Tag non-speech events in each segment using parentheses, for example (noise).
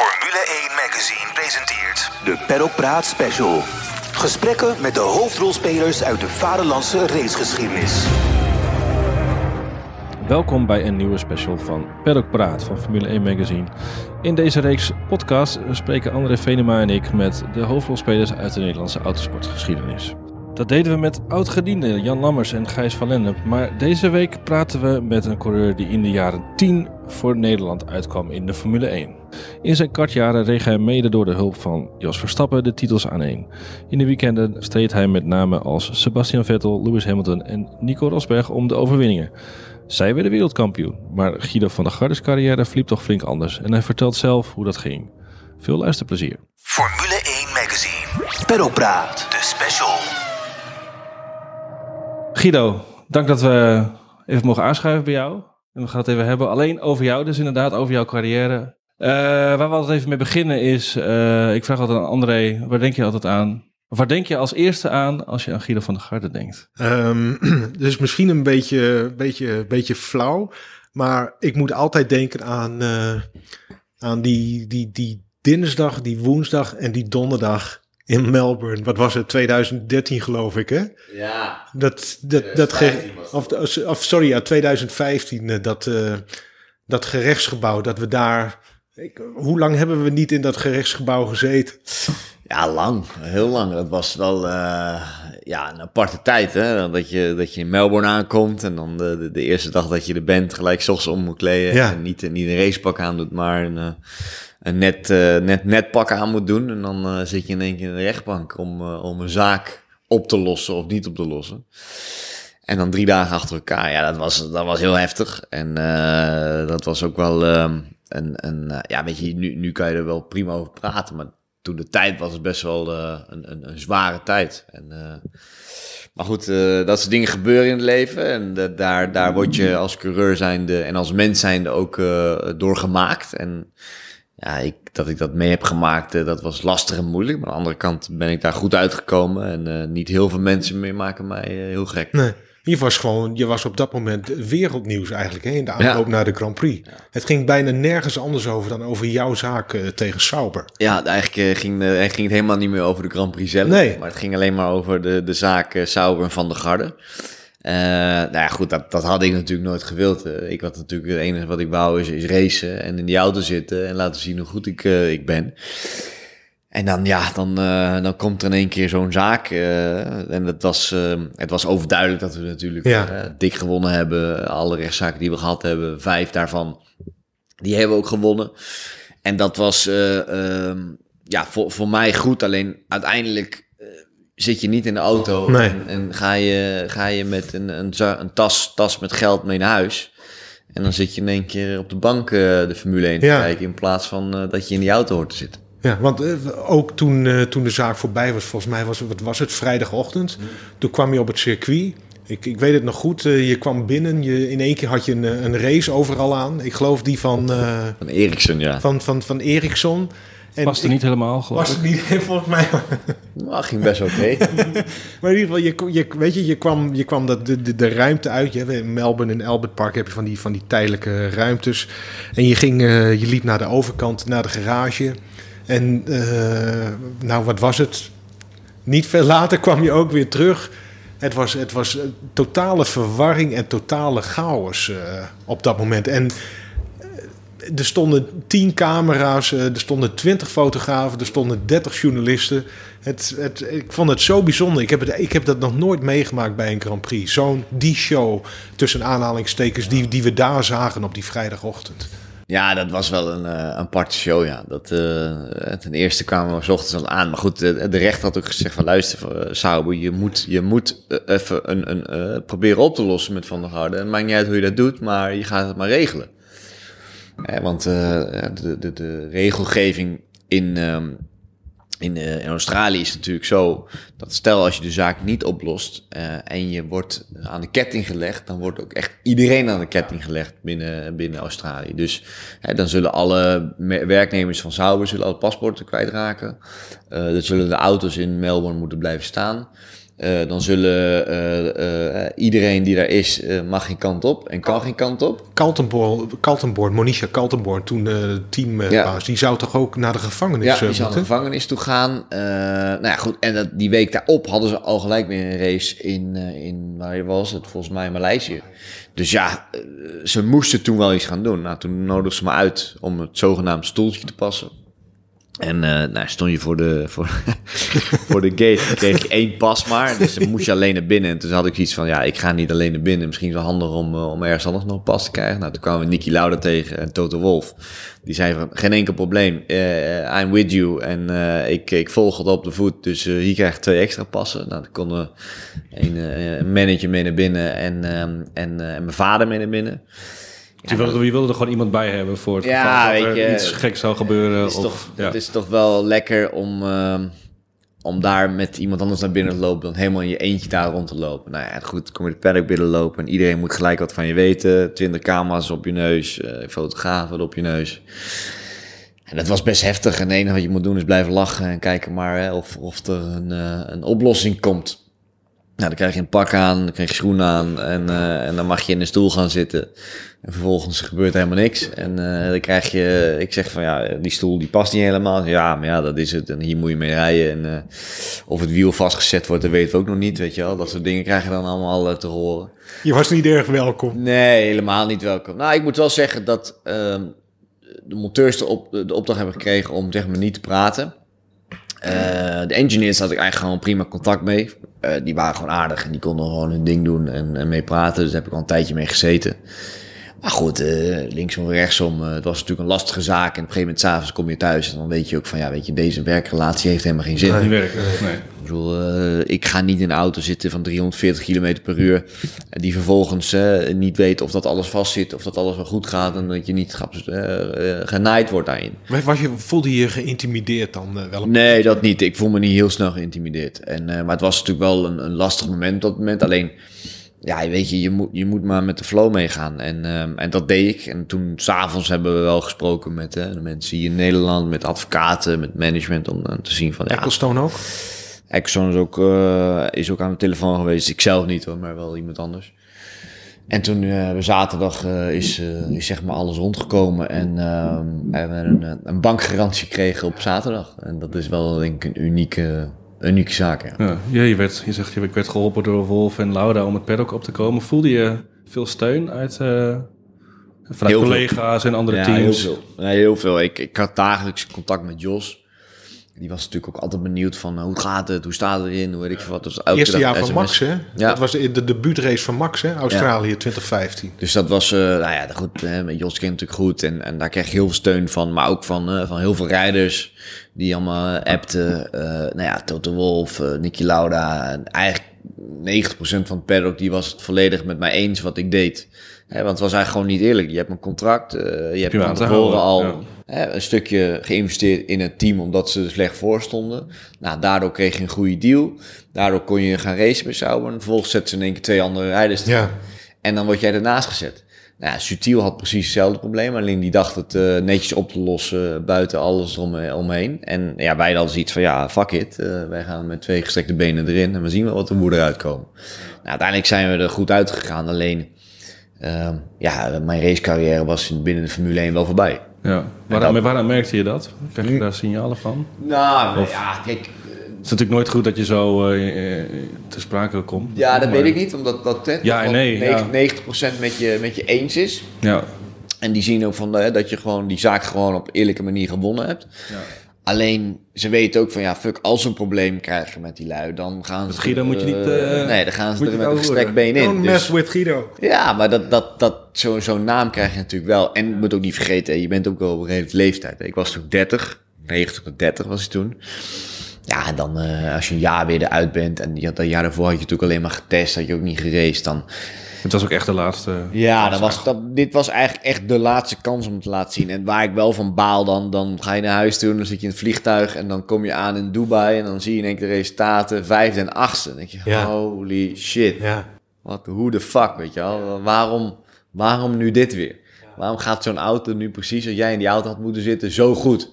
Formule 1 Magazine presenteert De Paddock Praat Special. Gesprekken met de hoofdrolspelers uit de vaderlandse racegeschiedenis. Welkom bij een nieuwe special van Paddock Praat van Formule 1 Magazine. In deze reeks podcast spreken André Venema en ik met de hoofdrolspelers uit de Nederlandse autosportgeschiedenis. Dat deden we met oud-gedienden Jan Lammers en Gijs van Lennep. Maar deze week praten we met een coureur die in de jaren 10 voor Nederland uitkwam in de Formule 1. In zijn kartjaren reeg hij mede door de hulp van Jos Verstappen de titels aan één. In de weekenden streed hij met name als Sebastian Vettel, Lewis Hamilton en Nico Rosberg om de overwinningen. Zij werden wereldkampioen, maar Guido van der Gardes carrière fliep toch flink anders en hij vertelt zelf hoe dat ging. Veel luisterplezier. Formule 1 Magazine. Paddock Praat. De special. Guido, dank dat we even mogen aanschuiven bij jou. En we gaan het even hebben alleen over jou, dus inderdaad over jouw carrière. Eh, waar we altijd even mee beginnen is, eh, ik vraag altijd aan André, waar denk je altijd aan? Waar denk je als eerste aan als je aan Guido van der Garde denkt? Ehm, (clears throat) dus misschien een beetje, beetje, beetje flauw. Maar ik moet altijd denken aan, eh, aan die, die, die dinsdag, die woensdag en die donderdag in Melbourne. Wat was het? 2013 geloof ik, hè? Ja. Dat, dat, dat ge- of, of sorry, ja, 2015. eh, Dat, eh, dat gerechtsgebouw, dat we daar... Ik, hoe lang hebben we niet in dat gerechtsgebouw gezeten? Ja, lang. Heel lang. Dat was wel eh, ja, een aparte tijd. Hè? Dat, je, dat je in Melbourne aankomt en dan de, de, de eerste dag dat je er bent gelijk 's ochtends om moet kleden. Ja. En niet, niet een racepak aan doet, maar een, eh, een net, eh, net, net pak aan moet doen. En dan eh, zit je in één keer in de rechtbank om, eh, om een zaak op te lossen of niet op te lossen. En dan drie dagen achter elkaar. Ja, dat was, dat was heel heftig. En dat was ook wel ehm, een, een ja, weet je, nu, nu kan je er wel prima over praten. Maar toen de tijd was het best wel een, een, een zware tijd. En, maar goed, dat soort dingen gebeuren in het leven. En da- daar, daar word je als coureur zijnde en als mens zijnde ook door gemaakt. En ja, ik, dat ik dat mee heb gemaakt, eh, dat was lastig en moeilijk. Maar aan de andere kant ben ik daar goed uitgekomen. En eh, niet heel veel mensen meer maken mij eh, heel gek. Nee. Je was gewoon, je was op dat moment wereldnieuws eigenlijk hè, in de aanloop Ja. naar de Grand Prix. Het ging bijna nergens anders over dan over jouw zaak tegen Sauber. Ja, eigenlijk ging, ging het helemaal niet meer over de Grand Prix zelf. Nee. Maar het ging alleen maar over de, de zaak Sauber en Van der Garde. Eh, nou ja, goed, dat, dat had ik natuurlijk nooit gewild. Eh, ik had natuurlijk het enige wat ik wou is, is racen en in die auto zitten en laten zien hoe goed ik, eh, ik ben. En dan, ja, dan, eh, dan komt er in één keer zo'n zaak. en het was, eh, het was overduidelijk dat we natuurlijk Ja. eh, dik gewonnen hebben. Alle rechtszaken die we gehad hebben, vijf daarvan, die hebben we ook gewonnen. En dat was eh, ehm, ja, voor, voor mij goed. Alleen uiteindelijk zit je niet in de auto Nee. en, en ga, je, ga je met een, een, tas, tas met geld mee naar huis. En dan zit je in één keer op de bank eh, de Formule 1 te Ja. kijken... in plaats van eh, dat je in die auto hoort te zitten. Ja, want eh, ook toen, toen de zaak voorbij was, volgens mij was het, wat was het, vrijdagochtend. Toen kwam je op het circuit. Ik, ik weet het nog goed, je kwam binnen, je, in één keer had je een, een race overal aan. Ik geloof die van, Van Ericsson, ja. van, van, van Ericsson. En Past er ik- niet helemaal, geloof Was ik. niet, (laughs) volgens mij. Nou, ging best oké. (laughs) Maar in ieder geval, je, je, weet je, je kwam, je kwam dat, de, de, de ruimte uit. Je, in Melbourne en Albert Park heb je van die, van die tijdelijke ruimtes. En je, ging, eh, je liep naar de overkant, naar de garage. En eh, nou, wat was het? Niet veel later kwam je ook weer terug. Het was, het was eh, totale verwarring en totale chaos eh, op dat moment. En er stonden tien camera's, eh, er stonden twintig fotografen, er stonden dertig journalisten. Het, het, ik vond het zo bijzonder. Ik heb, het, ik heb dat nog nooit meegemaakt bij een Grand Prix. Zo'n die show tussen aanhalingstekens die, die we daar zagen op die vrijdagochtend. Ja, dat was wel een, eh, een aparte show, ja. Dat, eh, ten eerste kwamen we ochtends al aan. Maar goed, de, de rechter had ook gezegd van... luister, Sauber, je moet, je moet even een, een, proberen op te lossen met Van der Garde. Het maakt niet uit hoe je dat doet, maar je gaat het maar regelen. Want eh, de, de, de regelgeving in, ehm, in, eh, in Australië is natuurlijk zo dat stel als je de zaak niet oplost eh, en je wordt aan de ketting gelegd, dan wordt ook echt iedereen aan de ketting gelegd binnen, binnen Australië. Dus dan zullen alle me- werknemers van Sauber zullen alle paspoorten kwijtraken. Dan zullen de auto's in Melbourne moeten blijven staan. Eh, dan zullen eh, eh, iedereen die daar is, mag geen kant op en kan geen kant op. Kaltenborn, Kaltenborn Monisha Kaltenborn, toen eh teambaas, Ja. die zou toch ook naar de gevangenis Ja, die zou naar de moeten? gevangenis toe gaan. Nou ja, goed. En dat, die week daarop hadden ze al gelijk weer een race in, in waar was het? Volgens mij Maleisië. Dus ja, ze moesten toen wel iets gaan doen. Nou, toen nodigden ze me uit om het zogenaamd stoeltje te passen. En eh, nou, stond je voor de, voor, (laughs) voor de gate, kreeg je één pas maar. Dus dan moest je alleen naar binnen. En toen had ik iets van, ja, ik ga niet alleen naar binnen. Misschien is het handig om, eh, om ergens anders nog een pas te krijgen. Nou, toen kwamen we Nicky Lauda tegen en Toto Wolf. Die zei van, geen enkel probleem, eh, I'm with you. En ik, ik volg het op de voet, dus hier krijg je twee extra passen. Nou, dan kon er een, een manager mee naar binnen en, ehm, en, en mijn vader mee naar binnen. Je wilde, je wilde er gewoon iemand bij hebben voor het Ja, geval dat weet er je, iets geks zou gebeuren. Het is, of, toch, ja. het is toch wel lekker om, ehm, om daar met iemand anders naar binnen te lopen... dan helemaal in je eentje daar rond te lopen. Nou ja, goed, kom je het paddock binnenlopen... en iedereen moet gelijk wat van je weten. Twintig camera's op je neus, eh fotografen op je neus. En dat was best heftig. En het enige wat je moet doen is blijven lachen... en kijken maar hè, of, of er een, eh, een oplossing komt... Nou, dan krijg je een pak aan, dan krijg je schoenen aan en, eh, en dan mag je in een stoel gaan zitten. En vervolgens gebeurt helemaal niks. En eh, dan krijg je, ik zeg van ja, die stoel die past niet helemaal. Ja, maar ja, dat is het. En hier moet je mee rijden. En eh, of het wiel vastgezet wordt, dat weten we ook nog niet, weet je wel. Dat soort dingen krijg je dan allemaal te horen. Je was niet erg welkom. Nee, helemaal niet welkom. Nou, ik moet wel zeggen dat ehm, de monteurs de, op, de opdracht hebben gekregen om zeg maar niet te praten. Eh, de engineers had ik eigenlijk gewoon prima contact mee. Eh, die waren gewoon aardig en die konden gewoon hun ding doen en, en mee praten. Dus daar heb ik al een tijdje mee gezeten. Maar goed, eh, linksom rechtsom, het was natuurlijk een lastige zaak. En op een gegeven moment, s'avonds kom je thuis en dan weet je ook van, ja, weet je, deze werkrelatie heeft helemaal geen zin. niet werken. Nee. Bedoel, eh, ik ga niet in een auto zitten van 340 km per uur. En die vervolgens eh, niet weet of dat alles vast zit, of dat alles wel goed gaat. En dat je niet eh, eh, genaaid wordt daarin. Maar Was je, voelde je geïntimideerd dan eh, wel? Nee, dat niet. Ik voel me niet heel snel geïntimideerd. En, eh, maar het was natuurlijk wel een, een lastig moment op dat moment. Alleen, ja, weet je, je moet, je moet maar met de flow meegaan. En, ehm, en dat deed ik. En toen, s'avonds hebben we wel gesproken met eh, de mensen hier in Nederland, met advocaten, met management, om dan te zien van, ja, Ecclestone ook? Exxon is ook, eh, is ook aan de telefoon geweest. Ik zelf niet hoor, maar wel iemand anders. En toen eh, zaterdag eh, is, is zeg maar alles rondgekomen en ehm, hebben we een, een bankgarantie gekregen op zaterdag. En dat is wel denk ik een unieke, unieke zaak. Ja. Ja, ja, je, werd, je zegt, je werd geholpen door Wolf en Lauda om het paddock op te komen. Voelde je veel steun uit, vanuit Heel veel. collega's en andere Ja, teams? heel veel. Nee, heel veel. Ik, ik had dagelijks contact met Jos. Die was natuurlijk ook altijd benieuwd van eh, hoe gaat het, hoe staat het erin, hoe weet ik veel wat. Dus elke Eerste jaar van. Max, hè? Ja. Dat was de, de debuutrace van Max, hè? Australië 2015. Dus dat was, eh, nou ja, goed, hè, met Jos kent natuurlijk goed. En, en daar kreeg je heel veel steun van. Maar ook van, eh, van heel veel rijders die allemaal appten. nou ja, Toto Wolf, Nicky Lauda. En eigenlijk 90% van het paddock, die was het volledig met mij eens wat ik deed. Hè, want het was eigenlijk gewoon niet eerlijk. Je hebt een contract, eh, je hebt van tevoren al hè, een stukje geïnvesteerd in het team omdat ze er slecht voor stonden. Nou, daardoor kreeg je een goede deal. Daardoor kon je gaan racen bij Sauber. En vervolgens zetten ze in één keer twee andere rijders Ja. en dan word jij ernaast gezet. Nou ja, Sutiel had precies hetzelfde probleem. Alleen die dacht het eh, netjes op te lossen buiten alles om, omheen. En ja, wij hadden zoiets van, ja, fuck it. eh, wij gaan met twee gestrekte benen erin en we zien wel wat er moet eruit komen. Nou, uiteindelijk zijn we er goed uitgegaan. Alleen, ehm, ja, mijn racecarrière was binnen de Formule 1 wel voorbij. Ja. Waaraan, waaraan merkte je dat? Krijg je daar signalen van? Nou, ja, kijk, Het is natuurlijk nooit goed dat je zo eh, eh, te sprake komt. ja, dat Maar- weet ik niet, omdat dat hè, Ja en dat nee, ja. 90% met je, met je eens is. Ja, En die zien ook van, eh, dat je gewoon die zaak gewoon op eerlijke manier gewonnen hebt. Alleen, ze weten ook van, ja, fuck, als ze een probleem krijgen met die lui, dan gaan ze... Guido moet je niet, eh, eh, nee, dan gaan ze er met een gestrekt been in. Don't Dus- mess with Guido. ja, maar dat, dat, dat, zo'n zo'n naam krijg je natuurlijk wel. En moet ook niet vergeten, je bent ook wel op een redelijke leeftijd. Ik was toen 30, 90 tot 30 was ik toen. Ja, en dan eh, als je een jaar weer eruit bent en dat jaar daarvoor had je natuurlijk alleen maar getest, had je ook niet geraced, dan... het was ook echt de laatste. Ja, dat was, dat, dit was eigenlijk echt de laatste kans om het te laten zien. En waar ik wel van baal dan, dan ga je naar huis toe, dan zit je in het vliegtuig en dan kom je aan in Dubai en dan zie je in één keer de resultaten, vijfde en achtste. Dan denk je, Ja. holy shit, Ja. wat, hoe de fuck, weet je wel? Waarom, waarom nu dit weer? Waarom gaat zo'n auto nu precies, als jij in die auto had moeten zitten, zo goed?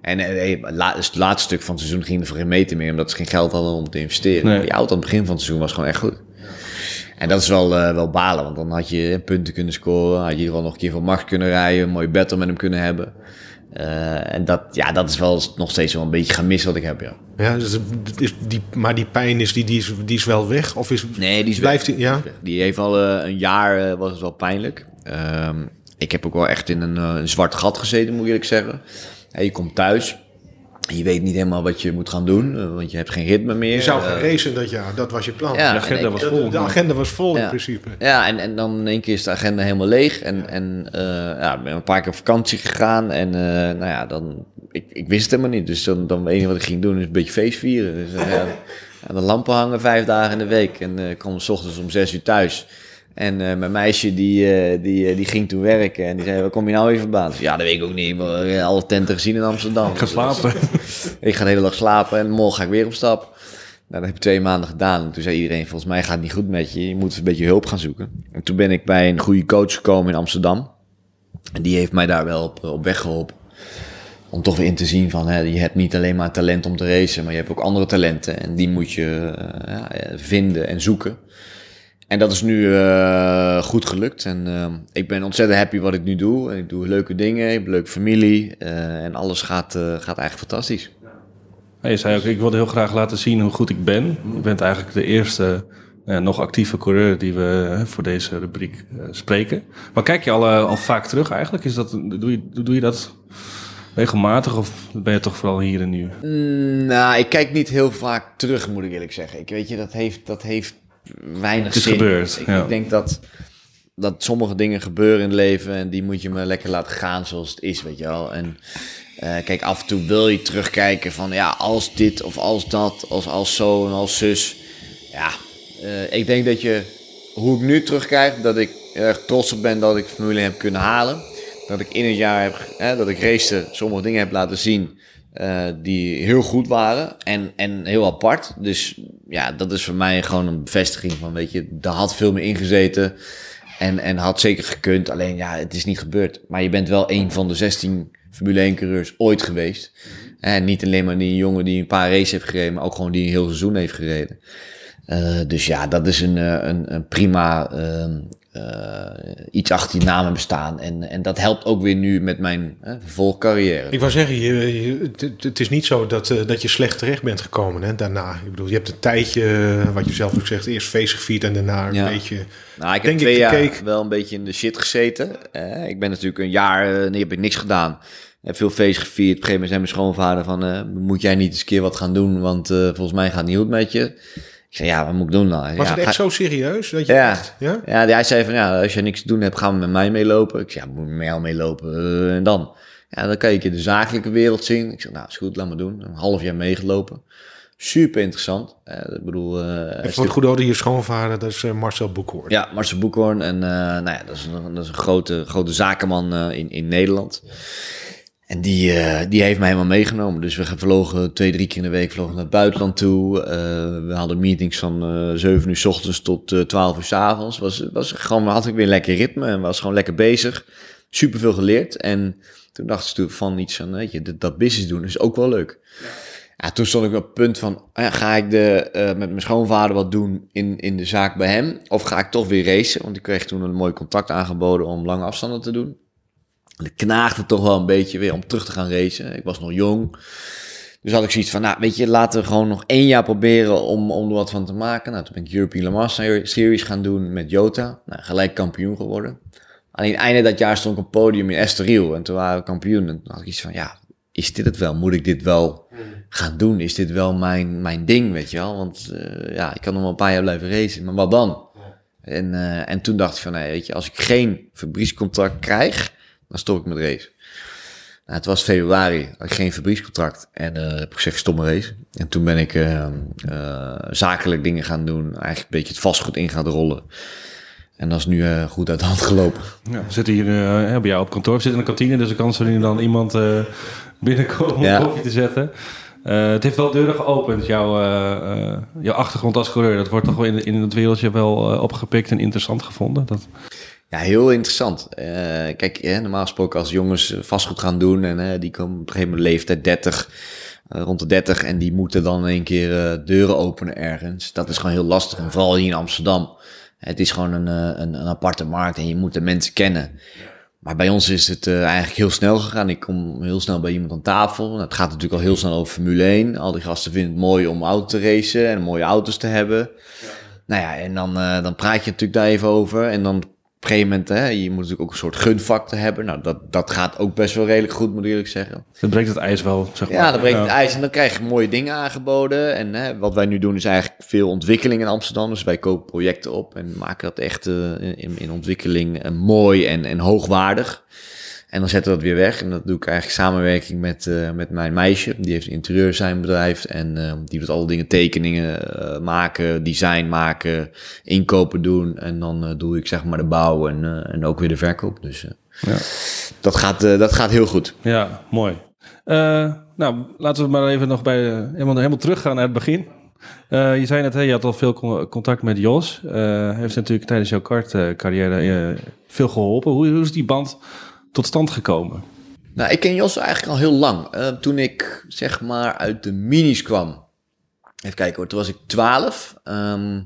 En eh, la- dus het laatste stuk van het seizoen ging er voor geen meter meer, omdat ze geen geld hadden om te investeren. Nee. Die auto aan het begin van het seizoen was gewoon echt goed. En dat is wel, eh, wel balen, want dan had je punten kunnen scoren, had je in ieder geval nog een keer voor Max kunnen rijden, een mooie battle met hem kunnen hebben. Eh, en dat, ja, dat is wel nog steeds wel een beetje gemist wat ik heb, ja. Ja, dus is die, maar die pijn is, die, die, is, die is wel weg? Of is, Nee, die is blijft weg. die, ja? Die heeft al eh, een jaar, eh, was het wel pijnlijk. Ehm, ik heb ook wel echt in een, eh, een zwart gat gezeten, moet ik eerlijk zeggen. Je komt thuis, je weet niet helemaal wat je moet gaan doen, eh, want je hebt geen ritme meer. Je zou Eh, gaan racen dat jaar, dat was je plan. ja, De agenda was vol. de agenda was vol in Ja. principe. Ja, en, en dan in één keer is de agenda helemaal leeg. En, en eh, ja, ik ben een paar keer op vakantie gegaan. En eh, nou ja, dan, ik, ik wist het helemaal niet. Dus dan, dan het enige wat ik ging doen is een beetje feest vieren. Dus eh, (laughs) ja, aan de lampen hangen vijf dagen in de week. En eh, ik kwam s ochtends om zes uur thuis. En eh, mijn meisje die, eh, die, eh, die ging toen werken. En die zei, waar kom je nou even vandaan? Ik zei, Ja, dat weet ik ook niet. Maar, alle tenten gezien in Amsterdam. Ik ga slapen. (laughs) Ik ga de hele dag slapen en morgen ga ik weer op stap. Nou, dat heb ik twee maanden gedaan. En toen zei iedereen, volgens mij gaat het niet goed met je. Je moet een beetje hulp gaan zoeken. En toen ben ik bij een goede coach gekomen in Amsterdam. En die heeft mij daar wel op, op weg geholpen. Om toch weer in te zien van, hè, je hebt niet alleen maar talent om te racen, maar je hebt ook andere talenten. En die moet je ja, vinden en zoeken. En dat is nu eh, goed gelukt. En eh, ik ben ontzettend happy wat ik nu doe. En ik doe leuke dingen, ik heb een leuke familie. eh, en alles gaat, gaat eigenlijk fantastisch. Ja, Je zei ook, ik wilde heel graag laten zien hoe goed ik ben. Je bent eigenlijk de eerste nog actieve coureur die we voor deze rubriek spreken. Maar kijk je al, al vaak terug eigenlijk? Is dat, doe, je, doe je dat regelmatig of ben je toch vooral hier en nu? Mm, Nou, ik kijk niet heel vaak terug, moet ik eerlijk zeggen. Ik weet je, dat heeft, dat heeft weinig Het is zin. gebeurd, Ik, ja. ik denk dat, dat sommige dingen gebeuren in het leven en die moet je maar lekker laten gaan zoals het is, weet je wel. En eh, kijk, af en toe wil je terugkijken van ja, als dit of als dat, als, als zo en als zus. Ja, eh, ik denk dat je, hoe ik nu terugkijk, dat ik erg trots op ben dat ik Formule heb kunnen halen. Dat ik in het jaar heb, hè, dat ik race sommige dingen heb laten zien eh, die heel goed waren en, en heel apart. Dus ja, dat is voor mij gewoon een bevestiging van, weet je, daar had veel meer ingezeten en, en had zeker gekund. Alleen ja, het is niet gebeurd. Maar je bent wel een van de 16 Formule 1 coureurs ooit geweest. En niet alleen maar die jongen die een paar races heeft gereden, maar ook gewoon die een heel seizoen heeft gereden. Eh, dus ja, dat is een, eh, een, een prima ehm, eh, iets achter die namen bestaan. En, en dat helpt ook weer nu met mijn eh, vervolgcarrière. Ik wou zeggen, je, je- het, het is niet zo dat, eh, dat je slecht terecht bent gekomen hè, daarna. Ik bedoel, je hebt een tijdje, wat je zelf ook zegt, eerst feest gevierd en daarna een beetje... Nou, ik heb Denk ik twee jaar gekeken. wel een beetje in de shit gezeten. Eh, ik ben natuurlijk een jaar, eh, nee, heb ik niks gedaan. Heb veel feest gevierd. Op een gegeven moment zei mijn schoonvader van, moet jij niet eens een keer wat gaan doen? Want volgens mij gaat het niet goed met je. Ik zei, ja, wat moet ik doen dan? Was ja, het echt ga- zo serieus? Dat je Ja. echt- ja? Ja, hij zei van, ja, als je niks te doen hebt, gaan we met mij meelopen. Ik zei, ja, moet ik met jou meelopen? Eh, en dan? Ja, dan kan je de zakelijke wereld zien. Ik zeg, nou, is goed, laat maar doen. Een half jaar meegelopen. Super interessant. Eh, ik bedoel... eh, En hij voor het goede orde, je schoonvader, dat is eh, Marcel Boekhoorn. ja, Marcel Boekhoorn. En eh, nou ja, dat is een, dat is een grote, grote zakenman eh, in, in Nederland. En die, eh, die heeft mij helemaal meegenomen. Dus we vlogen twee, drie keer in de week vlogen naar het buitenland toe. Eh, we hadden meetings van eh 7 uur s ochtends tot eh 12 uur s avonds. Was, was gewoon, had ik weer lekker ritme en was gewoon lekker bezig. Super veel geleerd. En toen dacht toen van iets van, weet je, dat, business doen is ook wel leuk. Ja, toen stond ik op het punt van, ga ik de, met mijn schoonvader wat doen in, in de zaak bij hem? Of ga ik toch weer racen? Want ik kreeg toen een mooi contract aangeboden om lange afstanden te doen. En ik knaagde toch wel een beetje weer om terug te gaan racen. Ik was nog jong. Dus had ik zoiets van, nou weet je, laten we gewoon nog één jaar proberen om, om er wat van te maken. Nou, toen ben ik European Le Mans Series gaan doen met Jota. Nou, gelijk kampioen geworden. Alleen einde dat jaar stond ik op podium in Estoril. En toen waren we kampioen. En toen had ik iets van, ja, is dit het wel? Moet ik dit wel gaan doen? Is dit wel mijn, mijn ding, weet je wel? Want eh, ja, ik kan nog wel een paar jaar blijven racen. Maar wat dan? En, eh, en toen dacht ik van, nee, weet je, als ik geen fabriekscontract krijg, dan stop ik met racen. Nou, het was februari, had ik geen fabriekscontract. En eh heb ik gezegd, stop met racen. En toen ben ik eh, eh, zakelijk dingen gaan doen. Eigenlijk een beetje het vastgoed in gaan rollen. En dat is nu eh, goed uit de hand gelopen. Ja, we zitten hier eh, bij jou op kantoor. We zitten in de kantine, dus er kan zo nu en dan iemand eh, binnenkomen om Ja. koffie te zetten. Het heeft wel deuren geopend, jouw, jouw achtergrond als coureur. Dat wordt toch wel in, in het wereldje wel opgepikt en interessant gevonden. Dat, Ja, heel interessant. Eh, kijk, hè, normaal gesproken als jongens vastgoed gaan doen en die komen op een gegeven moment leeftijd 30, eh, rond de 30 en die moeten dan een keer eh, deuren openen ergens. Dat is gewoon heel lastig en vooral hier in Amsterdam. Het is gewoon een, een, een aparte markt en je moet de mensen kennen. Maar bij ons is het eigenlijk heel snel gegaan. Ik kom heel snel bij iemand aan tafel. Nou, Het gaat natuurlijk al heel snel over Formule 1. Al die gasten vinden het mooi om auto te racen en mooie auto's te hebben. Nou ja, en dan, dan praat je natuurlijk daar even over. En dan op een gegeven moment, hè, je moet natuurlijk ook een soort gunfactor hebben. Nou, dat, dat gaat ook best wel redelijk goed, moet ik eerlijk zeggen. Dan breekt het ijs wel, zeg maar. Ja, dan breekt het ijs en dan krijg je mooie dingen aangeboden. En hè, wat wij nu doen is eigenlijk veel ontwikkeling in Amsterdam. Dus wij kopen projecten op en maken dat echt eh, in, in ontwikkeling eh, mooi en, en hoogwaardig. En dan zetten we dat weer weg. En dat doe ik eigenlijk samenwerking met, eh, met mijn meisje. Die heeft een interieurzijnbedrijf. En eh, die doet alle dingen, tekeningen eh, maken, design maken, inkopen doen. En dan eh, doe ik zeg maar de bouw en, eh, en ook weer de verkoop. Dus eh, Ja. dat, gaat, eh, dat gaat heel goed. Ja, mooi. Eh, nou, laten we maar even nog bij, helemaal, helemaal teruggaan naar het begin. Eh, je zei net, hè, je had al veel con- contact met Jos. Eh, Hij heeft natuurlijk tijdens jouw kartcarrière eh, veel geholpen. Hoe, hoe is die band tot stand gekomen? Nou, ik ken Jos eigenlijk al heel lang. Eh, toen ik zeg maar uit de minis kwam. Even kijken hoor, toen was ik 12. Ehm,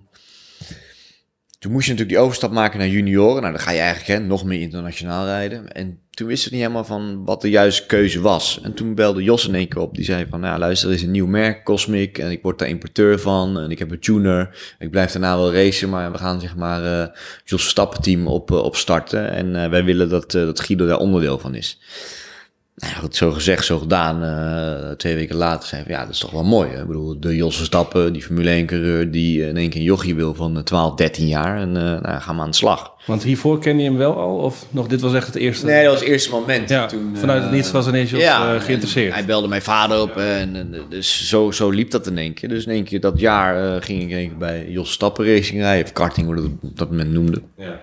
toen moest je natuurlijk die overstap maken naar junioren. Nou, dan ga je eigenlijk hè, nog meer internationaal rijden. En toen wist ik niet helemaal van wat de juiste keuze was. En toen belde Jos in één keer op. Die zei van, nou luister, er is een nieuw merk, Cosmic. En ik word daar importeur van. En ik heb een tuner. Ik blijf daarna wel racen. Maar we gaan zeg maar eh Jos Verstappen team op, eh, op starten. En eh, wij willen dat, dat Guido daar onderdeel van is. Nou ja, goed, zo gezegd, zo gedaan. Eh, twee weken later zei hij van, ja, dat is toch wel mooi. Hè? Ik bedoel, de Jos Verstappen, die Formule 1-coureur... die in één keer een jochie wil van eh, 12, 13 jaar. En eh nou, gaan we aan de slag. Want hiervoor ken je hem wel al? Of nog, dit was echt het eerste? Nee, dat was het eerste moment. Ja, Toen, vanuit het eh, niets was ineens Jos ja, eh, geïnteresseerd. Hij belde mijn vader op en, en dus zo, zo liep dat in één keer. Dus in één keer dat jaar eh, ging ik in één keer bij Jos Stappen Racing rijden. Of karting, hoe dat op dat moment noemde. Ja.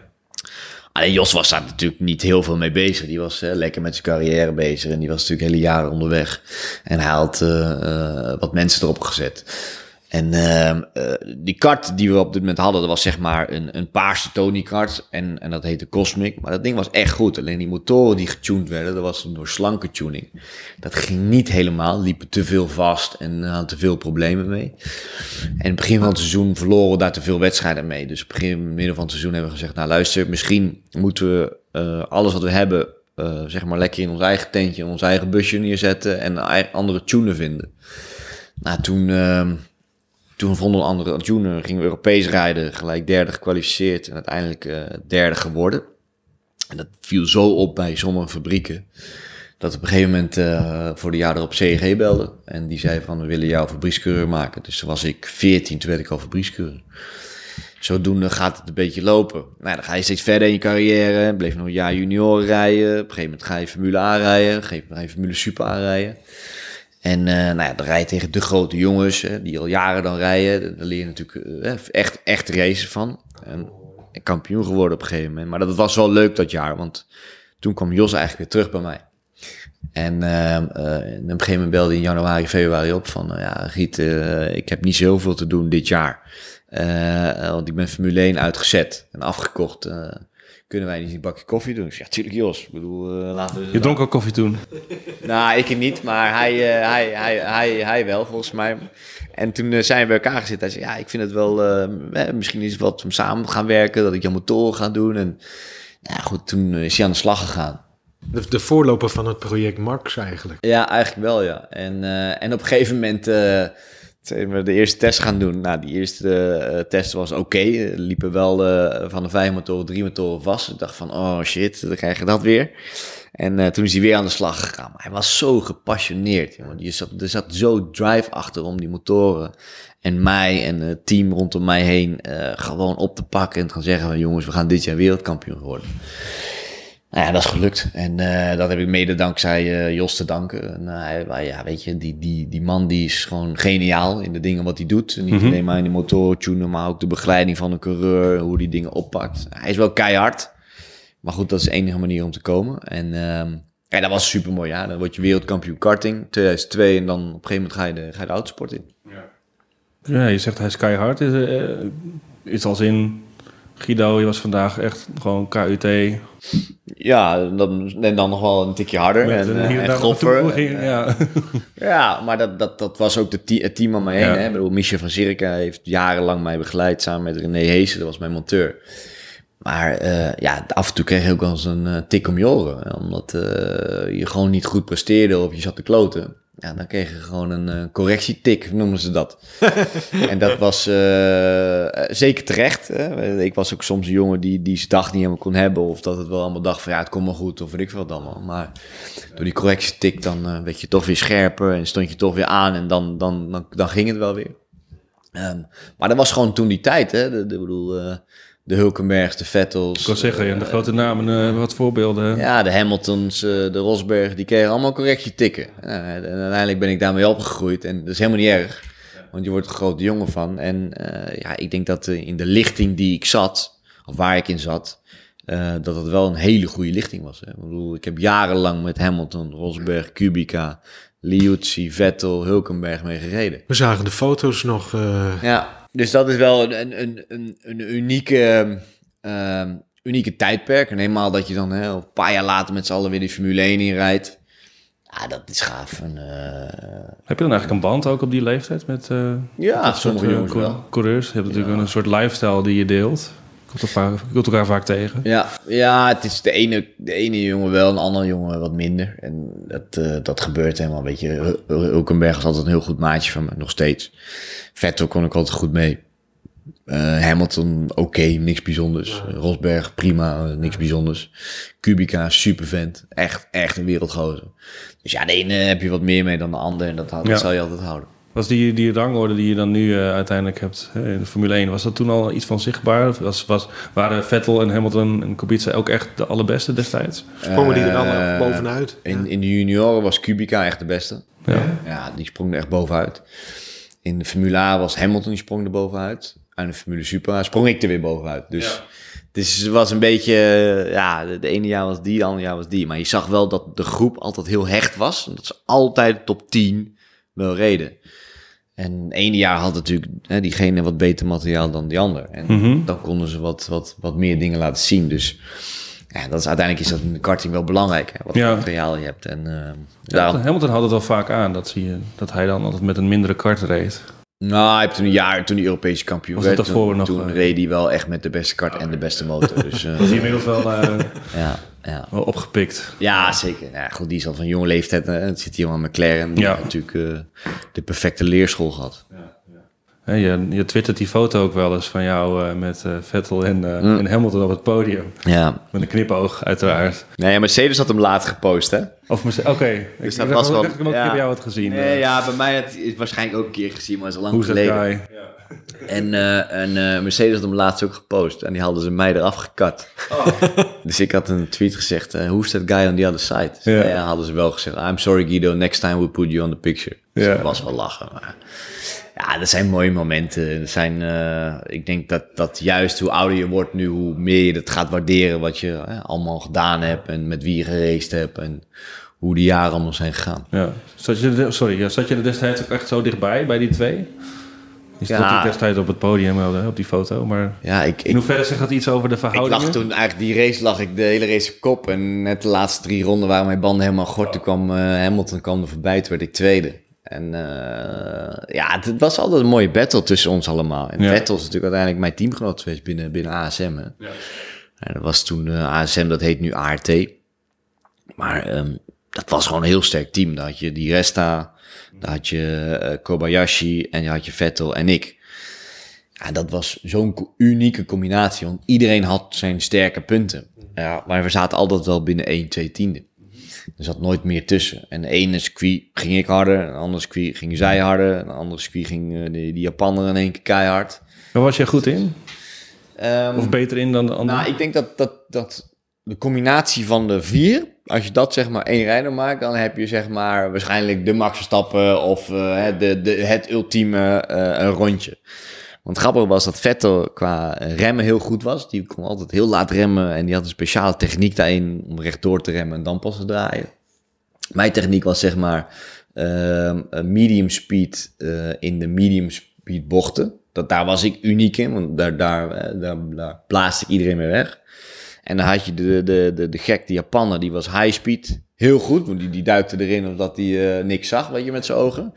Jos was daar natuurlijk niet heel veel mee bezig. Die was eh, lekker met zijn carrière bezig en die was natuurlijk hele jaren onderweg. En hij had eh, eh, wat mensen erop gezet. En ehm, eh, die kart die we op dit moment hadden, dat was zeg maar een, een paarse Tony-kart. En, en dat heette Cosmic. Maar dat ding was echt goed. Alleen die motoren die getuned werden, dat was door slanke tuning. Dat ging niet helemaal. Liepen te veel vast en hadden te veel problemen mee. En het begin van het seizoen verloren we daar te veel wedstrijden mee. Dus begin, midden van het seizoen hebben we gezegd... nou luister, misschien moeten we eh, alles wat we hebben... eh, zeg maar lekker in ons eigen tentje, in ons eigen busje neerzetten... en andere tunen vinden. Nou, toen, ehm, toen vonden andere tuner, gingen we Europees rijden... gelijk derde gekwalificeerd en uiteindelijk eh, derde geworden. En dat viel zo op bij sommige fabrieken... dat op een gegeven moment eh, voor de jaar erop CEG belden. En die zei van, we willen jou fabriekscoureur maken. Dus toen was ik 14, toen werd ik al fabriekscoureur. Zodoende gaat het een beetje lopen. Nou, dan ga je steeds verder in je carrière. Bleef nog een jaar junior rijden. Op een gegeven moment ga je Formule A rijden. Op een gegeven moment ga je Formule Super A rijden. En eh, nou ja, dan rij je tegen de grote jongens, hè, die al jaren dan rijden. Daar leer je natuurlijk eh, echt, echt racen van. En kampioen geworden op een gegeven moment. Maar dat was wel leuk dat jaar, want toen kwam Jos eigenlijk weer terug bij mij. En eh, eh, op een gegeven moment belde in januari, februari op van... eh, ja, Giet, eh, ik heb niet zo heel veel te doen dit jaar. Eh, want ik ben Formule 1 uitgezet en afgekocht. Kunnen wij niet een bakje koffie doen? Ik zeg, ja, tuurlijk Jos. Ik bedoel, eh, laten we... Je dronk ook koffie toen. (laughs) Nou, ik niet, maar hij, eh, hij, hij, hij, hij wel, volgens mij. En toen eh, zijn we bij elkaar gezeten. Hij zei, ja, ik vind het wel... eh, eh, misschien is het wat om samen gaan werken, dat ik jouw motoren ga doen. En nou ja, goed, toen is hij aan de slag gegaan. De, de voorloper van het project Max eigenlijk. Ja, eigenlijk wel, ja. En, eh, en op een gegeven moment eh, zijn we de eerste test gaan doen. Nou, die eerste eh, test was oké. Liepen wel eh, van de vijf motoren drie motoren vast. Ik dacht van, oh shit, dan krijg je dat weer. En eh, toen is hij weer aan de slag gegaan. Hij was zo gepassioneerd. Jongen. Je zat, er zat zo drive achter om die motoren en mij en het team rondom mij heen gewoon op te pakken. En te gaan zeggen jongens, we gaan dit jaar wereldkampioen worden. Nou ja, dat is gelukt. En eh, dat heb ik mede dankzij eh, Jos te danken. En, eh, hij- ja, weet je, die, die, die man die is gewoon geniaal in de dingen wat hij doet. En niet Mhm. alleen maar in die motoren tunen, maar ook de begeleiding van een coureur, hoe die dingen oppakt. Hij is wel keihard. Maar goed, dat is de enige manier om te komen. En ehm, ja, dat was super mooi. Ja. Dan word je wereldkampioen karting, 2002. En dan op een gegeven moment ga je de, ga je de autosport in. Ja, je zegt hij is keihard. Is, eh, is als in Guido, je was vandaag echt gewoon KUT. Ja, dan, en dan nog wel een tikje harder Met en, een eh, en en groffer. toevoeging, ja. (laughs) Ja, maar dat, dat, dat was ook de het team om me heen. Ja. Hè? Ik bedoel, Michel van Zirka heeft jarenlang mij begeleid samen met René Heesen, dat was mijn monteur. Maar eh, ja, af en toe kreeg je ook wel eens een eh, tik om je oren. Omdat eh, je gewoon niet goed presteerde of je zat te kloten. Ja, dan kreeg je gewoon een eh, correctietik, noemen ze dat. (laughs) en dat was eh, eh, zeker terecht. Hè? Ik was ook soms een jongen die, die zijn dag niet helemaal kon hebben. Of dat het wel allemaal dacht van ja, het komt wel goed of weet ik veel wat allemaal. Maar door die correctietik dan eh, werd je toch weer scherper en stond je toch weer aan. En dan, dan, dan, dan ging het wel weer. Ehm, maar dat was gewoon toen die tijd. Hè? De, de, bedoel, de Hulkenbergs, de Vettels. Ik wil zeggen, ja, de grote namen, eh, wat voorbeelden. Ja, de Hamiltons, eh, de Rosberg, die kregen allemaal correctie tikken. En uiteindelijk ben ik daarmee opgegroeid en dat is helemaal niet erg. Want je wordt er een grote jongen van. En eh, ja, ik denk dat eh, in de lichting die ik zat, of waar ik in zat, eh, dat het wel een hele goede lichting was. Hè. Ik bedoel, ik heb jarenlang met Hamilton, Rosberg, Kubica, Liuzzi, Vettel, Hulkenberg mee gereden. We zagen de foto's nog. eh, Ja, dus dat is wel een, een, een, een unieke, ehm, unieke tijdperk. En helemaal dat je dan hè, een paar jaar later met z'n allen weer die Formule 1 inrijdt. Ja, dat is gaaf. En, eh, Heb je dan eigenlijk een band ook op die leeftijd met eh ja, sommige jongens wel. coureurs? Je hebt natuurlijk een soort lifestyle die je deelt. Komt, komt elkaar vaak tegen. Ja, ja, het is de ene, de ene jongen wel, een andere jongen wat minder. En dat, eh, dat gebeurt helemaal. Weet je, Hul- Hulkenberg is altijd een heel goed maatje van me, nog steeds. Vettel kon ik altijd goed mee. Eh, Hamilton, oké, niks bijzonders. Rosberg, prima, eh, niks bijzonders. Kubica, super vent. Echt, echt een wereldgozer. Dus ja, de ene heb je wat meer mee dan de ander. En dat, dat Ja. zal je altijd houden. Was die, die rangorde die je dan nu eh, uiteindelijk hebt hè, in de Formule 1, was dat toen al iets van zichtbaar? Of Was, was, waren Vettel en Hamilton en Kubica ook echt de allerbeste destijds? sprongen die er alle Eh, bovenuit. In, in de junioren was Kubica echt de beste. Ja. Ja, die sprong er echt bovenuit. In de Formule A was Hamilton, die sprong er bovenuit. En de Formule Super sprong ik er weer bovenuit. Dus dus het was een beetje, eh, ja, de, de ene jaar was die, de andere jaar was die. Maar je zag wel dat de groep altijd heel hecht was. En dat ze altijd top 10 wel reden. En het ene jaar had natuurlijk hè, diegene wat beter materiaal dan die ander. En Mhm. dan konden ze wat, wat, wat meer dingen laten zien. Dus ja, dat is, uiteindelijk is dat in de karting wel belangrijk. Hè, wat voor Ja. materiaal je hebt. En eh, daarom, Hamilton had het al vaak aan dat, zie je, dat hij dan altijd met een mindere kart reed. Nou, hij heeft toen een jaar, toen hij Europese kampioen Was werd, toen, nog, toen eh? reed hij wel echt met de beste kart en de beste motor. Dus (laughs) Dat is hij inmiddels wel, eh, ja, ja. wel opgepikt. ja, zeker. Ja, goed, die is al van jonge leeftijd. Hè. Het zit hier al aan McLaren. Die Ja. heeft natuurlijk de perfecte leerschool gehad. Hè, je, je twittert die foto ook wel eens van jou eh, met eh, Vettel en, eh, Mm. en Hamilton op het podium. Ja. Met een knipoog, uiteraard. Nee, Mercedes had hem laat gepost, hè? Of Merce- Oké, Dus ik dat dacht was wel- ik heb hem ook ja. een keer bij jou had gezien. Nee, ja, bij mij had is waarschijnlijk ook een keer gezien, maar dat is al lang Hoe is dat geleden. guy? En, eh, en eh, Mercedes had hem laatst ook gepost. En die hadden ze mij eraf gekat. (laughs) dus ik had een tweet gezegd, eh who's that guy on the other side? Ja. Ja. hadden ze wel gezegd, I'm sorry Guido, next time we put you on the picture. Dus Ja. dat was wel lachen. Maar ja, dat zijn mooie momenten. Dat zijn, eh, ik denk dat, dat juist hoe ouder je wordt nu, hoe meer je het gaat waarderen wat je eh, allemaal gedaan hebt. En met wie je geraced hebt. En hoe die jaren allemaal zijn gegaan. Ja. Zat je, sorry, ja, zat je er destijds ook echt zo dichtbij bij die twee? Stond Ja. destijds op het podium wel, hè, op die foto, maar Ja, ik, in ik, hoeverre zegt dat iets over de Ik verhoudingen? lag toen eigenlijk die race lag ik de hele race op kop. En net de laatste drie ronden waren mijn banden helemaal gort. Toen kwam eh, Hamilton kwam er voorbij, toen werd ik tweede. En eh, ja, het, was altijd een mooie battle tussen ons allemaal. En Ja. Vettel is natuurlijk uiteindelijk mijn teamgenoot geweest binnen, binnen ASM. Hè. En dat was toen eh, ASM, dat heet nu ART. Maar ehm, dat was gewoon een heel sterk team. Daar had je die Resta, daar had je eh, Kobayashi en je had je Vettel en ik. Ja, dat was zo'n unieke combinatie, want iedereen had zijn sterke punten. Ja, maar we zaten altijd wel binnen 1, 2 tiende. Er zat nooit meer tussen. En de ene circuit ging ik harder, en de andere circuit ging zij harder, en de andere circuit ging eh, die, die Japaner in één keer keihard. Waar was je goed in? Ehm, Of beter in dan de andere? nou, ik denk dat, dat, dat de combinatie van de vier, als je dat zeg maar één rijder maakt, dan heb je zeg maar waarschijnlijk de Max Verstappen of het- de, de, het ultieme eh, rondje. Want grappig was dat Vettel qua remmen heel goed was. Die kon altijd heel laat remmen en die had een speciale techniek daarin om rechtdoor te remmen en dan pas te draaien. Mijn techniek was zeg maar ehm, medium speed eh, in de medium speed bochten. dat, daar was ik uniek in, want daar, daar, eh, daar, ik iedereen mee weg. En dan had je de, de, de, de gek, die Japaner, die was high speed. Heel goed, want die, die duikte erin omdat hij eh, niks zag, weet je, met zijn ogen.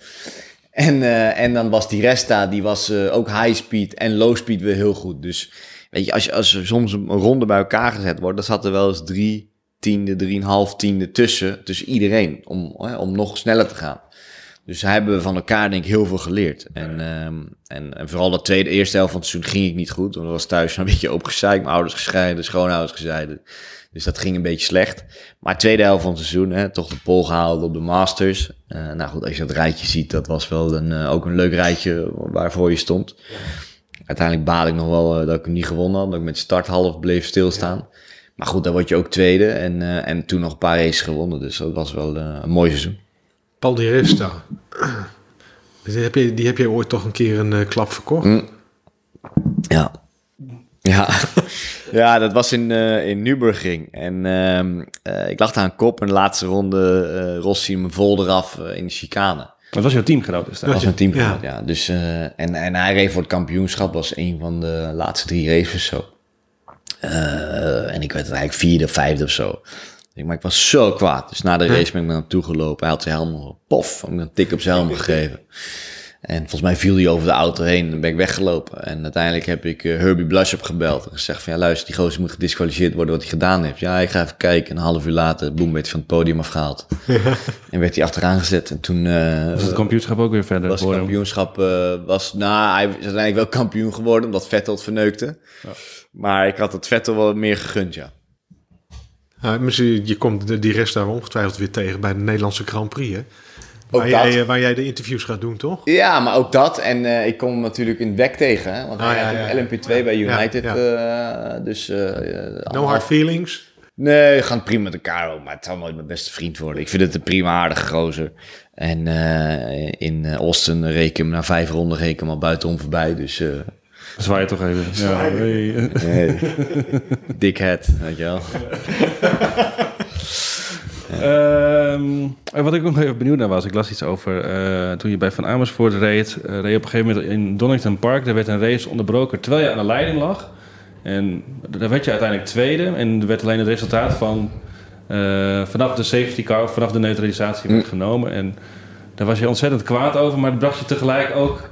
En, eh, en dan was die Resta, die was eh, ook high speed en low speed weer heel goed. Dus weet je, als, als er soms een ronde bij elkaar gezet wordt, dan zat er wel eens drie tiende, drieënhalf tiende tussen, tussen iedereen, om, om nog sneller te gaan. Dus hebben we van elkaar denk ik heel veel geleerd. En, ehm, en, en vooral de tweede, eerste helft van het seizoen ging ik niet goed. Want ik was thuis een beetje opgezeikt. Mijn ouders gescheiden, schoonouders gescheiden. Dus dat ging een beetje slecht. Maar tweede helft van het seizoen, hè, toch de pol gehaald op de Masters. Eh, nou goed, als je dat rijtje ziet, dat was wel een, eh, ook een leuk rijtje waarvoor je stond. Uiteindelijk baal ik nog wel eh, dat ik hem niet gewonnen had. Dat ik met start half bleef stilstaan. Maar goed, dan word je ook tweede. En, en toen nog een paar races gewonnen. Dus dat was wel een mooi seizoen. Paul Di Resta. Die heb, je, die heb je ooit toch een keer een klap verkocht? Mm. Ja. Ja. (laughs) ja, dat was in, eh in Nürburgring. En ehm, eh, ik lag daar aan kop. En de laatste ronde eh Rossi me vol eraf in de chicane. Dat was jouw teamgenoot dus Dat was daar. een team. Ja. Ja. dus, eh, en, en hij reed voor het kampioenschap. was een van de laatste drie races zo. Eh, en ik werd eigenlijk vierde of vijfde of zo. Maar ik was zo kwaad. Dus na de race ben ik naar hem toe gelopen. Hij had zijn helm nog pof. Heb ik een tik op zijn helm gegeven. En volgens mij viel hij over de auto heen en ben ik weggelopen. En uiteindelijk heb ik eh, Herbie Blush gebeld en gezegd van... ja, luister, die gozer moet gedisqualificeerd worden wat hij gedaan heeft. Ja, ik ga even kijken. Een half uur later, boem, werd hij van het podium afgehaald. (laughs) en werd hij achteraan gezet. En toen eh, Was het kampioenschap ook weer verder was het kampioenschap... eh, was, nou, hij is uiteindelijk wel kampioen geworden, omdat Vettel het verneukte. Maar ik had het Vettel wel meer gegund, ja. Ja, misschien, je komt de, die rest daar ongetwijfeld weer tegen bij de Nederlandse Grand Prix, hè? Ook Waar dat. jij, eh, waar jij de interviews gaat doen, toch? Ja, maar ook dat. En eh, ik kom hem natuurlijk in het WEC tegen. Hè? Want Ah, hij ja, had ja. ook LMP2 bij United. ja. eh, dus... eh, No hard feelings. Nee, we gaan prima met elkaar om. Maar het zal nooit mijn beste vriend worden. Ik vind het een prima aardige gozer. En eh, in Austin reken ik hem na vijf ronden reken ik hem al buitenom voorbij. Dus eh Zwaai je toch even. Ja, hey. nee. (laughs) dickhead, weet je wel. (laughs) En wat ik nog even benieuwd naar was, ik las iets over eh, toen je bij Van Amersfoort reed, eh, reed je op een gegeven moment in Donington Park. Daar werd een race onderbroken terwijl je aan de leiding lag. En daar werd je uiteindelijk tweede en er werd alleen het resultaat van eh, vanaf de safety car, of vanaf de neutralisatie werd genomen. En daar was je ontzettend kwaad over, maar dat bracht je tegelijk ook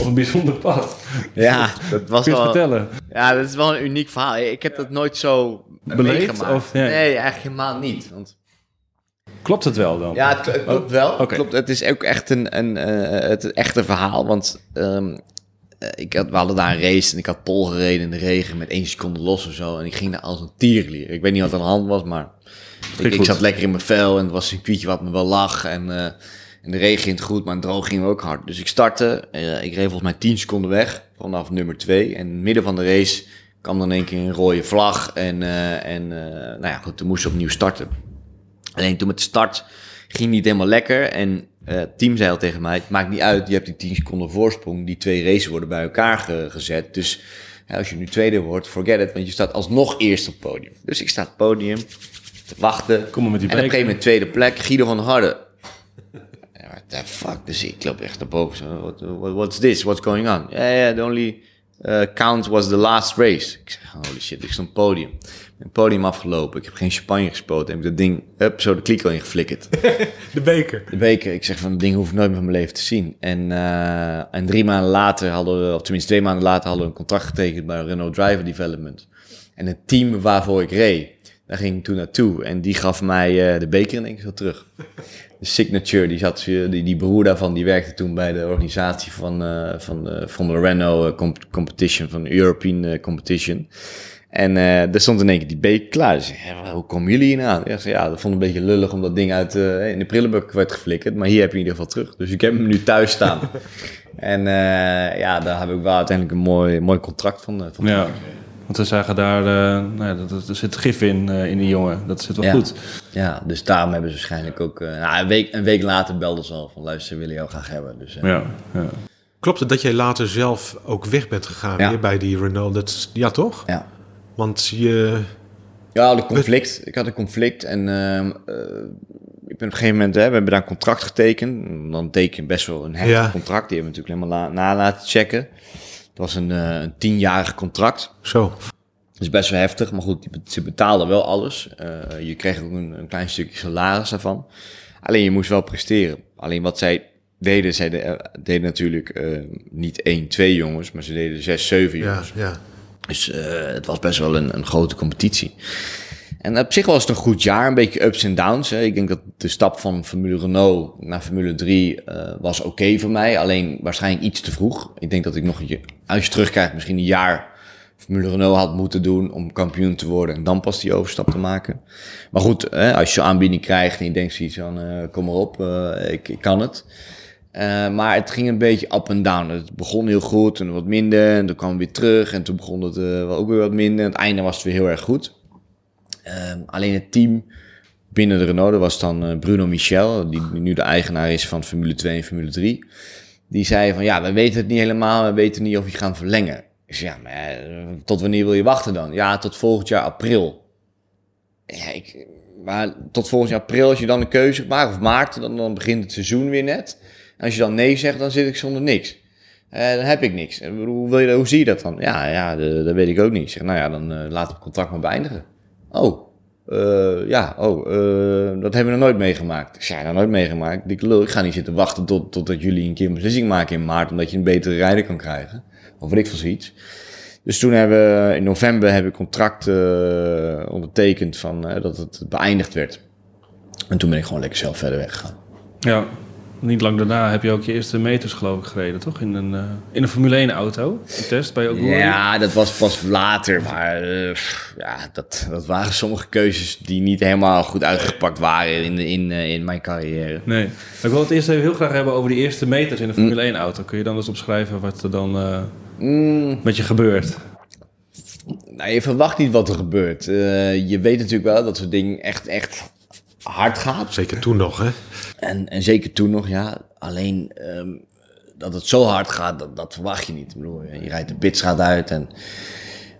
op een bijzonder pad. (laughs) Ja, dat was wel... vertellen? Ja, dat is wel een uniek verhaal. Ik heb dat nooit zo Beleefd, meegemaakt. of- ja. Nee, eigenlijk helemaal niet. Want Klopt het wel dan? Ja, het, het klopt wel. Klopt, het is ook echt een, een eh, het echte verhaal. Want ehm, eh, ik had, we hadden daar een race en ik had pol gereden in de regen met één seconde los of zo. En ik ging daar als een tierlier. Ik weet niet wat aan de hand was, maar ik, ik zat lekker in mijn vel en het was een circuitje wat me wel lag. En, eh, en de regen ging het goed, maar in het droog ging ook hard. Dus ik startte, ik reed volgens mij 10 seconden weg vanaf nummer 2. En in het midden van de race kwam dan één keer een rode vlag. En, eh, en nou ja, goed, toen moest opnieuw starten. Alleen toen met start ging niet helemaal lekker. En het team zei al tegen mij, het maakt niet uit, je hebt die 10 seconden voorsprong. Die twee races worden bij elkaar ge- gezet. Dus ja, als je nu tweede wordt, forget it, want je staat alsnog eerst op het podium. Dus ik sta op het podium, te wachten. Kom maar met die en op een gegeven moment tweede plek, Guido van der Harde. Ja, What the fuck? Dus ik loop echt naar boven. What, what- what's this? What's going on? Ja, ja, the only uh, count was the last race. Ik zeg, holy shit, ik stond podium. Het podium afgelopen. Ik heb geen champagne gespoten. Heb ik dat ding, up, zo de kliko ingeflikkerd. (laughs) De beker. De beker, ik zeg van, dat ding hoef ik nooit meer van mijn leven te zien. En, eh, en drie maanden later hadden we, of tenminste twee maanden later, hadden we een contract getekend bij Renault Driver Development. En het team waarvoor ik reed, daar ging ik toen naartoe. En die gaf mij eh, de beker in één keer zo terug. De signature, die, zat, die, die broer daarvan, die werkte toen bij de organisatie van, eh, van, de, van de Renault eh, comp- Competition, van de European eh, Competition. En eh er stond in één keer die beker klaar. Dus "Ja, hoe komen jullie hier aan? Ja, ze, ja, dat vond ik een beetje lullig omdat dat ding uit eh, in de prullenbak werd geflikkerd. Maar hier heb je in ieder geval terug. Dus ik heb hem nu thuis staan. (laughs) en eh, ja, daar heb ik wel uiteindelijk een mooi, mooi contract van. eh, van Ja, want we zagen daar, eh, nou ja, er zit gif in, eh, in die jongen. Dat zit wel Ja. goed. Ja, dus daarom hebben ze waarschijnlijk ook... eh, nou, een, week, een week later belden ze al van luister, we willen jou graag hebben. Dus, eh, Ja, ja. Klopt het dat jij later zelf ook weg bent gegaan Ja. weer bij die Renault? Dat is, ja, toch? ja. Want je... Ja, de conflict. Ik had een conflict en ehm, eh, ik ben op een gegeven moment, hè, we hebben daar een contract getekend. Dan teken je best wel een heftig Ja. contract. Die hebben we natuurlijk helemaal la- na laten checken. Het was een, eh, een tienjarig contract. Zo. Dat is best wel heftig, maar goed, ze betaalden wel alles. Eh, je kreeg ook een, een klein stukje salaris daarvan. Alleen je moest wel presteren. Alleen wat zij deden, zij de- eh, deden natuurlijk niet één, twee jongens, maar ze deden zes, zeven Ja, jongens. ja. Dus eh, het was best wel een, een grote competitie. En op zich was het een goed jaar, een beetje ups en downs. Hè. Ik denk dat de stap van Formule Renault naar Formule 3 eh, was oké voor mij. Alleen waarschijnlijk iets te vroeg. Ik denk dat ik nog, een als je terugkijkt, misschien een jaar Formule Renault had moeten doen om kampioen te worden. En dan pas die overstap te maken. Maar goed, hè, als je zo'n aanbieding krijgt en je denkt zoiets van, eh, kom maar op, eh, ik, kan het. Maar het ging een beetje up en down. Het begon heel goed en wat minder. En toen kwam het weer terug. En toen begon het ook weer wat minder. En het einde was het weer heel erg goed. Ehm, alleen het team binnen de Renault, was dan eh, Bruno Michel, die nu de eigenaar is van Formule 2 en Formule 3. Die zei van ja, we weten het niet helemaal, we weten niet of je gaan verlengen. Ik ja, eh, tot wanneer wil je wachten dan? Ja, tot volgend jaar april. Ja, ik, maar tot volgend jaar april, als je dan een keuze maakt, of maart, dan, dan begint het seizoen weer net. Als je dan nee zegt, dan zit ik zonder niks. Eh, dan heb ik niks. Hoe, wil je, hoe zie je dat dan? Ja, ja dat weet ik ook niet. Ik zeg, nou ja, dan laat het contract maar beëindigen. Oh, eh, ja, oh, eh, dat hebben we nog nooit meegemaakt. Ik zei, nog nooit meegemaakt. Ik ga niet zitten wachten tot, totdat jullie een keer een beslissing maken in maart, omdat je een betere rijder kan krijgen. Of weet ik veel zoiets. Dus toen hebben we, in november hebben we contract eh, ondertekend van, dat het beëindigd werd. En toen ben ik gewoon lekker zelf verder weggegaan. Ja, niet lang daarna heb je ook je eerste meters geloof ik gereden, toch? In een, eh, in een Formule 1 auto, een test bij Oguri. Ja, dat was pas later, maar eh, ja, dat, dat waren sommige keuzes die niet helemaal goed uitgepakt waren in, in, eh, in mijn carrière. Nee. Ik wil het eerst even heel graag hebben over die eerste meters in een Formule 1 auto. Kun je dan eens opschrijven wat er dan Mm, met je gebeurt? nou, je verwacht niet wat er gebeurt. Je weet natuurlijk wel dat zo'n ding echt, echt hard gaat. Zeker toen nog, hè? En, en zeker toen nog, ja. Alleen ehm, dat het zo hard gaat, dat, dat verwacht je niet. Ik bedoel, je rijdt de pitstraat uit en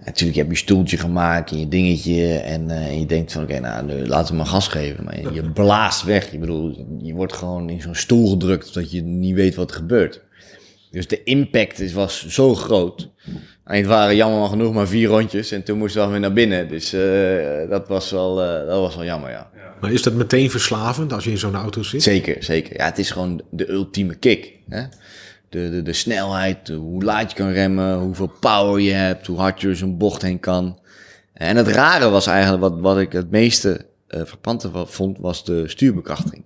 natuurlijk heb je je stoeltje gemaakt en je dingetje. En, eh, en je denkt van, oké, nou, nu laten we maar gas geven. Maar je, je blaast weg. Ik bedoel, je wordt gewoon in zo'n stoel gedrukt dat je niet weet wat er gebeurt. Dus de impact is, was zo groot. En het waren jammer genoeg maar vier rondjes en toen moesten we weer naar binnen. Dus eh, dat, was wel, eh, dat was wel jammer, ja. Maar is dat meteen verslavend als je in zo'n auto zit? Zeker, zeker. Ja, het is gewoon de ultieme kick. Hè? De, de, de snelheid, hoe laat je kan remmen, hoeveel power je hebt, hoe hard je door zo'n bocht heen kan. En het rare was eigenlijk, wat, wat ik het meeste eh verpante wa- vond, was de stuurbekrachtiging.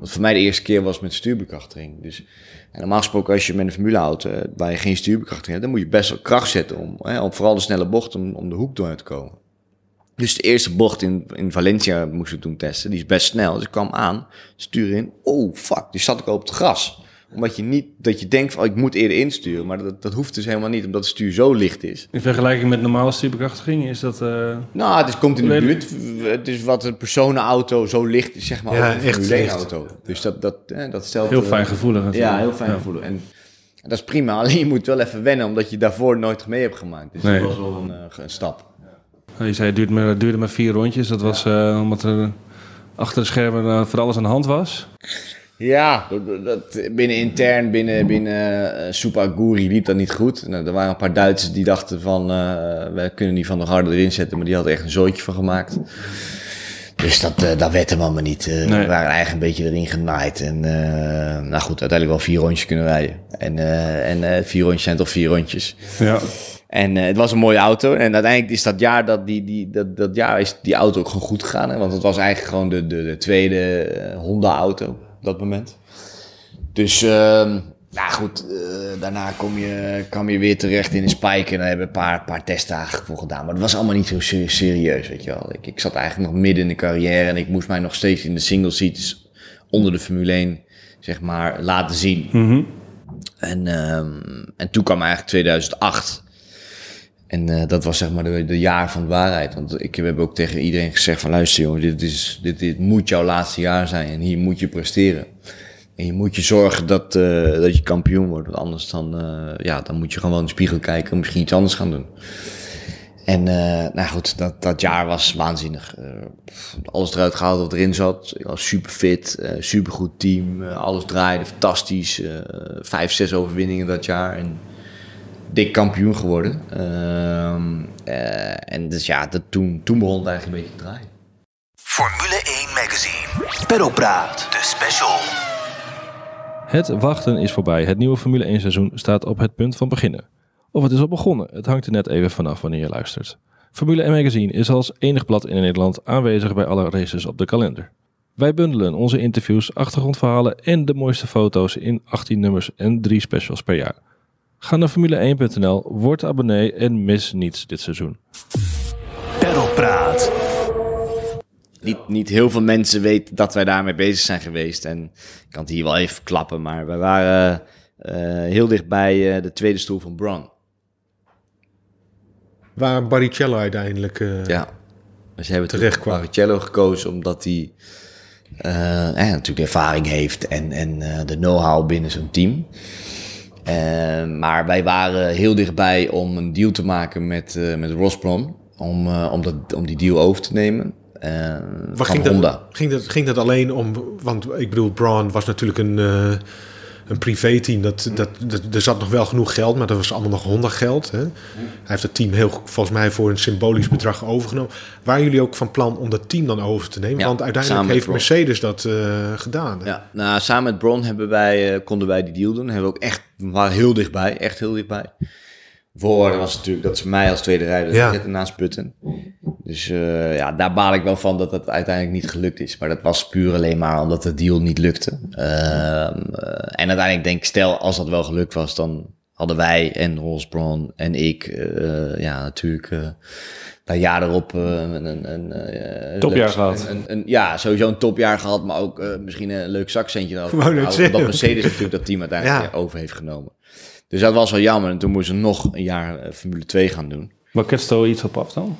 Wat voor mij de eerste keer was met stuurbekrachtiging. Dus en normaal gesproken, als je met een formuleauto eh, waar je geen stuurbekrachtiging hebt, dan moet je best wel kracht zetten om, hè, om vooral de snelle bocht, om, om de hoek door te komen. Dus de eerste bocht in, in Valencia moesten we toen testen. Die is best snel. Dus ik kwam aan, stuur in. Oh, fuck. Die zat ik al op het gras. Omdat je niet, dat je denkt van, oh, ik moet eerder insturen. Maar dat, dat hoeft dus helemaal niet, omdat het stuur zo licht is. In vergelijking met normale stuurbekrachtiging is dat... eh, Nou, het is, komt in de buurt. Het is wat een personenauto zo licht is, zeg maar. Ja, ook een echt Formule 1 licht. auto. Dus dat, dat, eh, dat stelt... heel eh, fijn gevoelig natuurlijk. Ja, heel fijn gevoelig. En dat is prima. (laughs) Alleen je moet wel even wennen, omdat je daarvoor nooit mee hebt gemaakt. Dus Nee. dat was wel een, eh, een stap. Je zei het duurde maar, het duurde maar vier rondjes. Dat was eh, omdat er achter de schermen uh, voor alles aan de hand was. Ja, dat, dat- binnen intern, binnen, binnen uh, Super Guri liep dat niet goed. Nou, er waren een paar Duitsers die dachten van, uh, we kunnen die van de harde erin zetten, maar die hadden echt een zootje van gemaakt. Dus dat, uh, dat werd hem allemaal niet. Nee. We waren eigenlijk een beetje erin genaaid. En nou goed, uiteindelijk wel vier rondjes kunnen rijden. En, en vier rondjes zijn toch vier rondjes. Ja. En uh, het was een mooie auto. En uiteindelijk is dat jaar, dat, die, die, dat, dat jaar is die auto ook gewoon goed gegaan. Hè? Want het was eigenlijk gewoon de, de, de tweede Honda-auto op dat moment. Dus, uh, nou goed, uh, daarna kom je, kwam je weer terecht in een spike. En daar hebben we een paar, paar testdagen voor gedaan. Maar dat was allemaal niet zo serieus, weet je wel. Ik, ik zat eigenlijk nog midden in de carrière. En ik moest mij nog steeds in de single seats onder de Formule 1, zeg maar, laten zien. Mm -hmm. en, um, en toen kwam eigenlijk 2008... En uh, dat was zeg maar de, jaar van de waarheid. Want ik heb ook tegen iedereen gezegd van luister jongen, dit, is, dit, dit moet jouw laatste jaar zijn en hier moet je presteren. En je moet je zorgen dat, uh, dat je kampioen wordt. Want anders dan, uh, ja, dan moet je gewoon in de spiegel kijken en misschien iets anders gaan doen. En eh, nou goed, dat, dat jaar was waanzinnig. Eh, alles eruit gehaald wat erin zat. Ik was super fit, eh, super goed team. eh, alles draaide fantastisch. eh, vijf, zes overwinningen dat jaar. En dik kampioen geworden. Ehm, eh, en dus ja, dat, toen, toen begon het eigenlijk een beetje te draaien. Formule 1 Magazine. Peddelpraat. De special. Het wachten is voorbij. Het nieuwe Formule 1 seizoen staat op het punt van beginnen. Of het is al begonnen. Het hangt er net even vanaf wanneer je luistert. Formule 1 Magazine is als enig blad in Nederland aanwezig bij alle races op de kalender. Wij bundelen onze interviews, achtergrondverhalen en de mooiste foto's in 18 nummers en 3 specials per jaar. Ga naar formule1.nl, word abonnee en mis niets dit seizoen. Peddelpraat. Niet, niet heel veel mensen weten dat wij daarmee bezig zijn geweest. En ik kan het hier wel even klappen, maar wij waren eh, heel dicht bij eh, de tweede stoel van Braun. Waar Barrichello uiteindelijk... eh, Ja. Dus ze hebben Terecht kwam. Barrichello gekozen omdat hij natuurlijk de ervaring heeft en, en eh, de know-how binnen zo'n team. Eh, maar wij waren heel dichtbij om een deal te maken met, eh met Braun. Om, eh, om, dat, om die deal over te nemen. Waar van ging Honda. dat, ging, dat, ging dat alleen om... Want ik bedoel, Braun was natuurlijk een, een privéteam. Dat, dat, dat, er zat nog wel genoeg geld, maar dat was allemaal nog Honda geld. Hè? Hij heeft het team heel, volgens mij voor een symbolisch bedrag overgenomen. Waren jullie ook van plan om dat team dan over te nemen? Ja, Want uiteindelijk heeft. Mercedes dat eh, gedaan. hè? Ja, nou, samen met Bron hebben wij, eh, konden wij die deal doen. Hebben we ook echt, we waren heel dichtbij, echt heel dichtbij. Voor was natuurlijk dat ze mij als tweede rijder Ja. zetten naast Putten. Dus eh, ja, daar baal ik wel van dat het uiteindelijk niet gelukt is. Maar dat was puur alleen maar omdat de deal niet lukte. Ehm, eh, en uiteindelijk denk ik, stel als dat wel gelukt was, dan hadden wij en Rolls Braun en ik, eh, ja, natuurlijk eh dat jaar erop een, een, een eh, Topjaar leuk- gehad. Een, een, ja, sowieso een topjaar gehad, maar ook eh, misschien een leuk zakcentje Omdat zeggen. Mercedes natuurlijk dat team uiteindelijk Ja. over heeft genomen. Dus dat was wel jammer. En toen moesten ze nog een jaar eh, Formule 2 gaan doen. Maar Ketsto iets op af dan?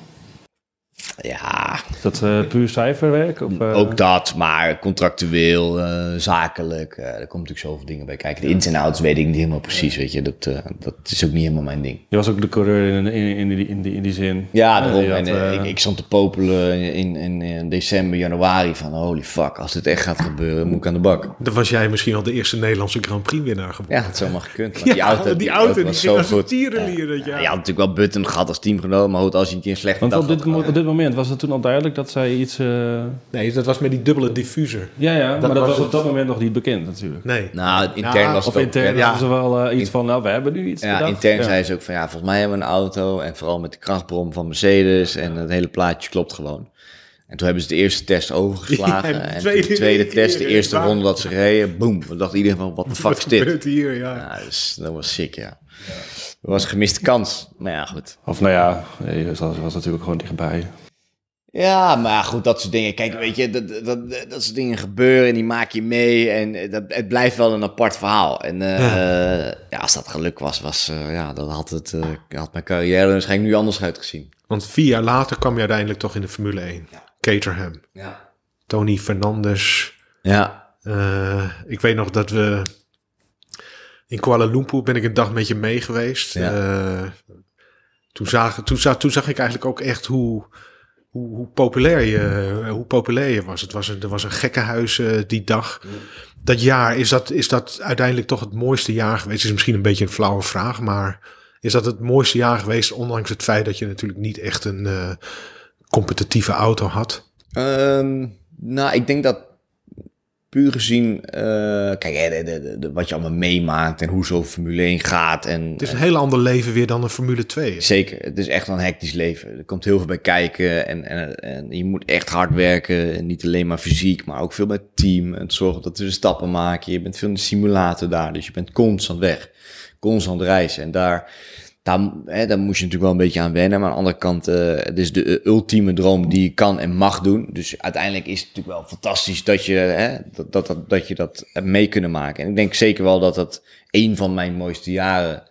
Ja, Is dat eh, puur cijferwerk? Of, eh, ook dat, maar contractueel, eh, zakelijk. eh, er komt natuurlijk zoveel dingen bij kijken. De ins en outs weet ik niet helemaal precies, weet je. Dat, eh, dat is ook niet helemaal mijn ding. Je was ook de coureur in, in, in, die, in, die, in die zin. Ja, daarom. je had, en, ik, ik stond te popelen in, in, in december, januari van holy fuck, als dit echt gaat gebeuren, moet ik aan de bak. Dan was jij misschien al de eerste Nederlandse Grand Prix winnaar geworden. Ja, dat zou maar gekund. Maar (laughs) Ja, die auto, die auto, die was ging zo als een goed. tierenlier dat jaar. je had natuurlijk wel Button gehad als teamgenoot, maar goed, als je een keer een slechte Want dag op dit, had mo- gehad. op dit moment was het toen al duidelijk dat zij iets... eh, Nee, dat was met die dubbele diffuser. Ja, ja, maar dat was was op het. dat moment nog niet bekend natuurlijk. Nee. Nou, intern Ja, was Of het intern ja, ze wel eh, iets van, nou, we hebben nu iets Ja, bedacht. intern Ja. zei ze ook van ja, volgens mij hebben we een auto en vooral met de krachtbron van Mercedes en het hele plaatje klopt gewoon. En toen hebben ze de eerste test overgeslagen (laughs) Ja, en de en tweede de tweede keer, test, de eerste waar- ronde dat ze reden, boem. We dachten iedereen van, wat de (laughs) fuck is dit? gebeurt hier? Ja. Ja, dus, dat was sick, ja. Dat was een gemiste kans. Maar ja, goed. Of nou ja, nee, dat was, was natuurlijk gewoon dichtbij. Ja, maar goed, dat soort dingen. Kijk, weet je, dat, dat, dat, dat soort dingen gebeuren en die maak je mee. En dat, het blijft wel een apart verhaal. En eh, ja. als dat geluk was, was eh, ja, dan had, het, eh, had mijn carrière waarschijnlijk nu anders uitgezien. Want vier jaar later kwam je uiteindelijk toch in de Formule 1. Caterham. Ja. Tony Fernandes. Ja, Eh, ik weet nog dat we... In Kuala Lumpur ben ik een dag met je mee geweest. Ja. Eh, toen, zag, toen, zag, toen zag ik eigenlijk ook echt hoe, hoe, hoe, populair, je, hoe populair je was. Het was een, er was een gekkenhuis eh, die dag. Dat jaar, is dat, is dat uiteindelijk toch het mooiste jaar geweest? Is misschien een beetje een flauwe vraag, maar is dat het mooiste jaar geweest... ondanks het feit dat je natuurlijk niet echt een eh, competitieve auto had? Ehm, nou, ik denk dat puur gezien, eh, kijk, hè, de, de, de- wat je allemaal meemaakt en hoe zo'n Formule 1 gaat. En, Het is een heel ander leven weer dan een Formule 2. Zeker, het is echt een hectisch leven. Er komt heel veel bij kijken en, en, en je moet echt hard werken. En niet alleen maar fysiek, maar ook veel met het team. En zorgen dat we stappen maken. Je bent veel in de simulator daar, dus je bent constant weg. Constant reizen. En daar, daar, hè, daar moest je natuurlijk wel een beetje aan wennen. Maar aan de andere kant, eh, het is de eh, ultieme droom die je kan en mag doen. Dus uiteindelijk is het natuurlijk wel fantastisch dat je, hè, dat, dat, dat, dat je dat hebt mee kunnen maken. En ik denk zeker wel dat dat een van mijn mooiste jaren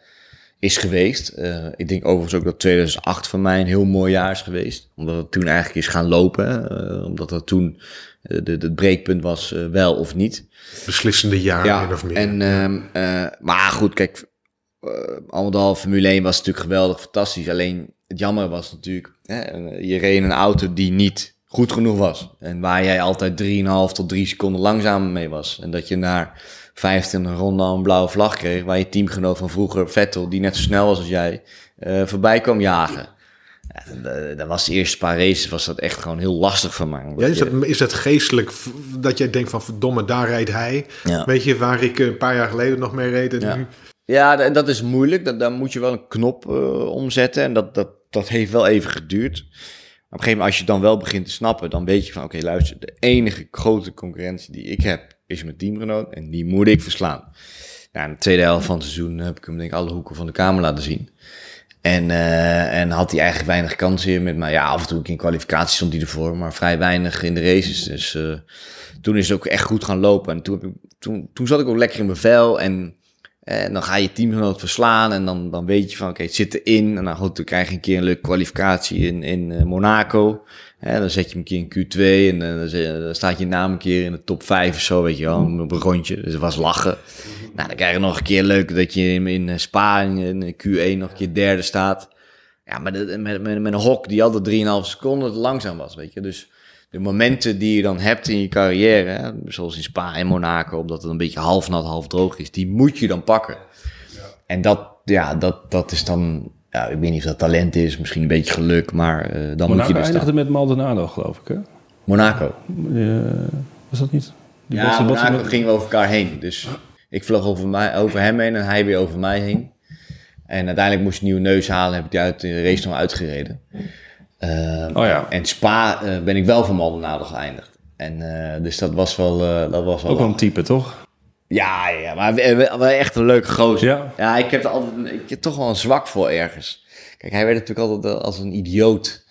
is geweest. Eh, ik denk overigens ook dat 2008 voor mij een heel mooi jaar is geweest. Omdat het toen eigenlijk is gaan lopen. omdat dat toen de, het breekpunt was wel of niet. Beslissende jaar, min of meer. en, ehm, eh, maar goed, kijk, eh, al met al, Formule 1 was natuurlijk geweldig, fantastisch. Alleen het jammer was natuurlijk, hè, je reed in een auto die niet goed genoeg was. En waar jij altijd 3,5 tot 3 seconden langzamer mee was. En dat je naar 25 ronden al een blauwe vlag kreeg, waar je teamgenoot van vroeger, Vettel, die net zo snel was als jij, eh, voorbij kwam jagen. Ja, dat- was de eerste paar races, was dat echt gewoon heel lastig voor mij. Ja, is, dat, is dat geestelijk dat jij denkt van verdomme, daar rijdt hij. Ja. Weet je, waar ik een paar jaar geleden nog mee reed. En Ja. nu, Ja, en dat is moeilijk. Dat, daar moet je wel een knop eh, omzetten. En dat, dat, dat heeft wel even geduurd. Op een gegeven moment, als je dan wel begint te snappen, dan weet je van, oké, luister, de enige grote concurrentie die ik heb, is mijn teamgenoot. En die moet ik verslaan. Nou, in de tweede helft van het seizoen heb ik hem denk ik alle hoeken van de kamer laten zien. En, eh, en had hij eigenlijk weinig kansen met mij. Ja, af en toe in kwalificatie stond hij ervoor, maar vrij weinig in de races. Dus eh, toen is het ook echt goed gaan lopen. En toen, heb ik, toen, toen zat ik ook lekker in mijn vel. En, en dan ga je teamgenoot verslaan. En dan, dan weet je van, oké, het zit erin. En dan, goed, dan krijg je een keer een leuke kwalificatie in, in eh, Monaco. Hè, dan zet je hem een keer in Q2. En eh, dan, dan staat je naam een keer in de top 5 of zo, weet je wel. Een rondje. Dus het was lachen. Nou, dan krijg je nog een keer leuk dat je in, in Spa in, in Q1 nog een keer derde staat. Ja, maar met, met, met een hok die altijd 3,5 seconden te langzaam was, weet je. Dus de momenten die je dan hebt in je carrière, hè, zoals in Spa en Monaco, omdat het een beetje half nat, half droog is, die moet je dan pakken. En dat, ja, dat, dat is dan, ja, ik weet niet of dat talent is, misschien een beetje geluk, maar eh, dan moet je Monaco er eindigde met Maldonado, geloof ik, hè? Monaco. Was dat niet? Die Ja, botsen- botsen Monaco met- gingen we over elkaar heen. Dus ik vloog over, mij, over hem heen en hij weer over mij heen. En uiteindelijk moest ik een nieuwe neus halen, heb ik die uit de race nog uitgereden. Eh, Oh ja, En Spa eh, ben ik wel van Maldonado geëindigd. En, eh, dus dat was wel, eh, dat was wel ook wel een type, toch? Ja, ja, maar we- we- wel echt een leuke gozer. Ja. Ja, ik heb er altijd ik heb toch wel een zwak voor ergens. Kijk, hij werd natuurlijk altijd als een idioot.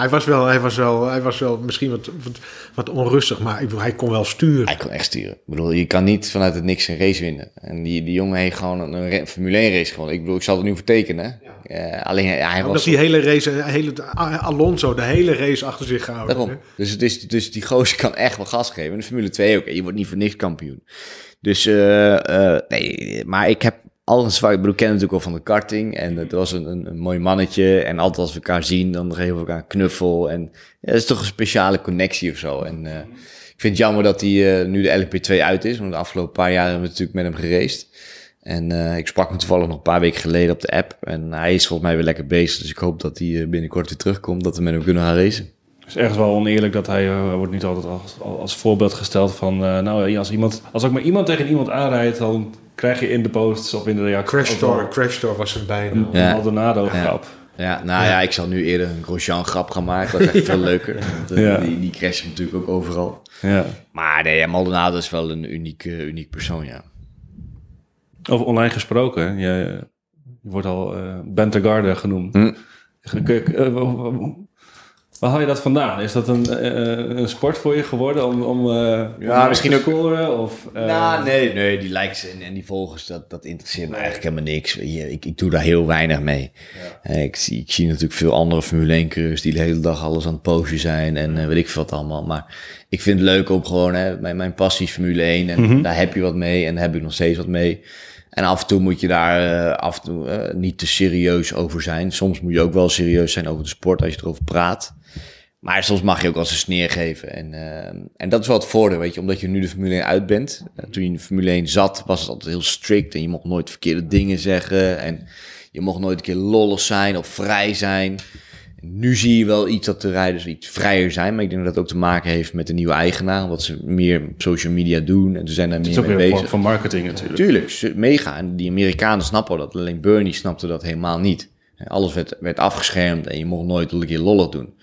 Hij, was wel, hij, was wel, hij was wel misschien wat, wat, wat onrustig, maar ik bedoel, hij kon wel sturen. Hij kon echt sturen. Ik bedoel, je kan niet vanuit het niks een race winnen. En die, die jongen heeft gewoon een, Formule 1 race gewonnen. Ik bedoel, ik zal er nu voor tekenen. Eh, alleen ja, hij Omdat was... die hele race, hele, Alonso de hele race achter zich gehouden. Daarom. hè? Dus, het is, dus die gozer kan echt wel gas geven. En de Formule 2 ook. Je wordt niet voor niks kampioen. Dus, eh, eh, nee, maar ik heb al een zwak... Ik bedoel, ik ken hem natuurlijk wel van de karting. En het was een, een, een mooi mannetje. En altijd als we elkaar zien, dan geven we elkaar een knuffel. En ja, dat is toch een speciale connectie of zo. En eh, ik vind het jammer dat hij eh, nu de LP2 uit is. Want de afgelopen paar jaar hebben we natuurlijk met hem geraced. En eh, ik sprak hem toevallig nog een paar weken geleden op de app. En hij is volgens mij weer lekker bezig. Dus ik hoop dat hij binnenkort weer terugkomt. Dat we met hem kunnen gaan racen. Het is ergens wel oneerlijk dat hij wordt niet altijd als, als voorbeeld gesteld van... eh, nou, als, iemand, als ook maar iemand tegen iemand aanrijdt, dan krijg je in de posts of in de reactie... Crash Store, Crash Store was zijn bijna. Een Ja. Maldonado grap. Ja, nou ja, ik zal nu eerder een Grosjean grap gaan maken. Dat is echt veel (laughs) leuker. Eh, Ja. die, die crashen natuurlijk ook overal. Ja. Maar nee, Maldonado is wel een uniek, eh, uniek persoon, ja. Over online gesproken, je, je wordt al eh Bentegarde genoemd. Hm. Waar haal je dat vandaan? Is dat een, eh, een sport voor je geworden om, om, eh, om misschien te scoren? Of, eh, nou, nee, nee, die likes en, en die volgers, dat, dat interesseert me eigenlijk helemaal niks. Ik, ik doe daar heel weinig mee. Eh, Ik, zie, ik zie natuurlijk veel andere Formule 1 coureurs die de hele dag alles aan het posten zijn en eh, weet ik veel wat allemaal. Maar ik vind het leuk om gewoon, hè, mijn, mijn passie is Formule 1 en daar heb je wat mee en daar heb ik nog steeds wat mee. En af en toe moet je daar eh, af en toe eh, niet te serieus over zijn. Soms moet je ook wel serieus zijn over de sport als je erover praat. Maar soms mag je ook wel eens een sneer geven. En, eh, en dat is wel het voordeel, weet je. Omdat je nu de Formule 1 uit bent. Eh, toen je in de Formule 1 zat, was het altijd heel strikt. En je mocht nooit verkeerde dingen zeggen. En je mocht nooit een keer lollig zijn of vrij zijn. En nu zie je wel iets dat de rijders iets vrijer zijn. Maar ik denk dat dat ook te maken heeft met de nieuwe eigenaar. Omdat ze meer op social media doen. En ze zijn daar Het is meer ook mee weer een bezig. vorm van marketing natuurlijk. Tuurlijk, mega. En die Amerikanen snappen dat. Alleen Bernie snapte dat helemaal niet. Alles werd, werd afgeschermd en je mocht nooit een keer lollig doen.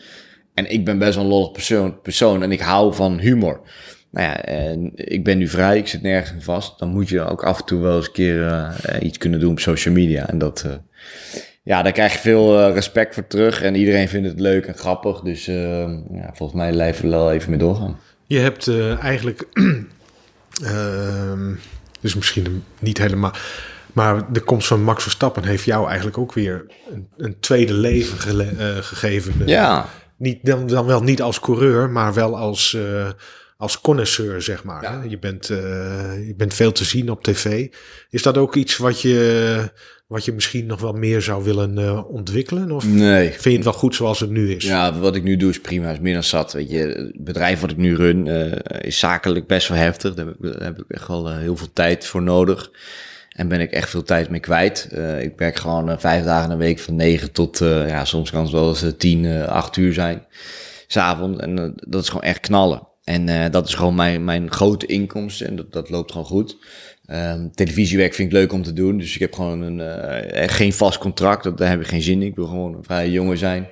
En ik ben best wel een lollig persoon, persoon en ik hou van humor. Nou ja, ik ben nu vrij, ik zit nergens vast. Dan moet je ook af en toe wel eens een keer eh, iets kunnen doen op social media. En dat, eh, ja, daar krijg je veel eh, respect voor terug. En iedereen vindt het leuk en grappig. Dus ja, volgens mij blijven we wel even mee doorgaan. Je hebt eigenlijk, (clears throat) ehm, dus misschien niet helemaal, maar de komst van Max Verstappen heeft jou eigenlijk ook weer een, een tweede leven gele- eh, gegeven. Ja, Niet, dan, dan wel niet als coureur, maar wel als, eh, als connoisseur, zeg maar. Ja. Je, bent, eh, je bent veel te zien op tv. Is dat ook iets wat je, wat je misschien nog wel meer zou willen ontwikkelen? Of Nee. vind je het wel goed zoals het nu is? Ja, wat ik nu doe is prima, is meer dan zat. Weet je, het bedrijf wat ik nu run is zakelijk best wel heftig. Daar heb ik, daar heb ik echt wel heel veel tijd voor nodig. En ben ik echt veel tijd mee kwijt. Eh, ik werk gewoon eh, vijf dagen in de week van negen tot, eh, ja, soms kan het wel eens tien, acht uur zijn. S'avonds. En dat is gewoon echt knallen. En dat is gewoon mijn, mijn grote inkomsten. En dat, dat loopt gewoon goed. Ehm, televisiewerk vind ik leuk om te doen. Dus ik heb gewoon een, geen vast contract. Dat, daar heb ik geen zin in. Ik wil gewoon een vrije jongen zijn.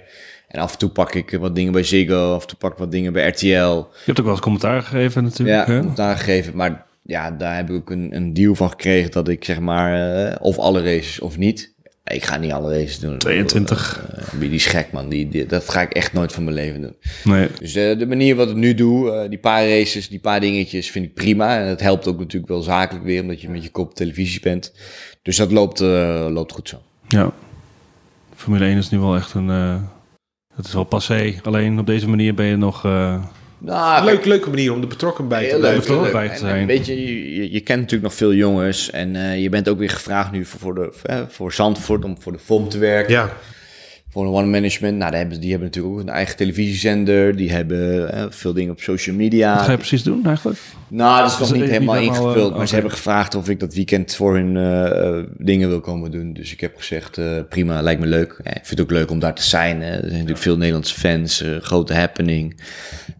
En af en toe pak ik wat dingen bij Ziggo. Af en toe pak ik wat dingen bij RTL. Je hebt ook wel eens commentaar gegeven natuurlijk. Ja, hè? commentaar gegeven. Maar ja, daar heb ik ook een, een deal van gekregen dat ik zeg maar eh, of alle races of niet. Ik ga niet alle races doen. 22. Uh, die is gek man. Die, die- dat ga ik echt nooit van mijn leven doen. Nee. Dus de manier wat ik nu doe, die paar races, die paar dingetjes, vind ik prima. En het helpt ook natuurlijk wel zakelijk weer, omdat je met je kop op televisie bent. Dus dat loopt, loopt goed zo. Ja. Formule 1 is nu wel echt een... het is wel passé. Alleen op deze manier ben je nog... Nou, Leuk, leuke manier om er betrokken bij te leuk, leuk. bij te En, zijn. weet je, je, je kent natuurlijk nog veel jongens. En eh, je bent ook weer gevraagd nu voor, voor, de, eh, voor Zandvoort om voor de FOM te werken. Ja, Voor one management. Nou, daar hebben, die hebben natuurlijk ook een eigen televisiezender. Die hebben eh, veel dingen op social media. wat ga je precies doen eigenlijk? Nou, dat is nog niet helemaal ingevuld. eh, maar ze oké. hebben gevraagd of ik dat weekend voor hun eh, eh, dingen wil komen doen. Dus ik heb gezegd, eh, prima, lijkt me leuk. Ja, ik vind het ook leuk om daar te zijn. Hè. Er zijn natuurlijk veel Nederlandse fans, eh, grote happening.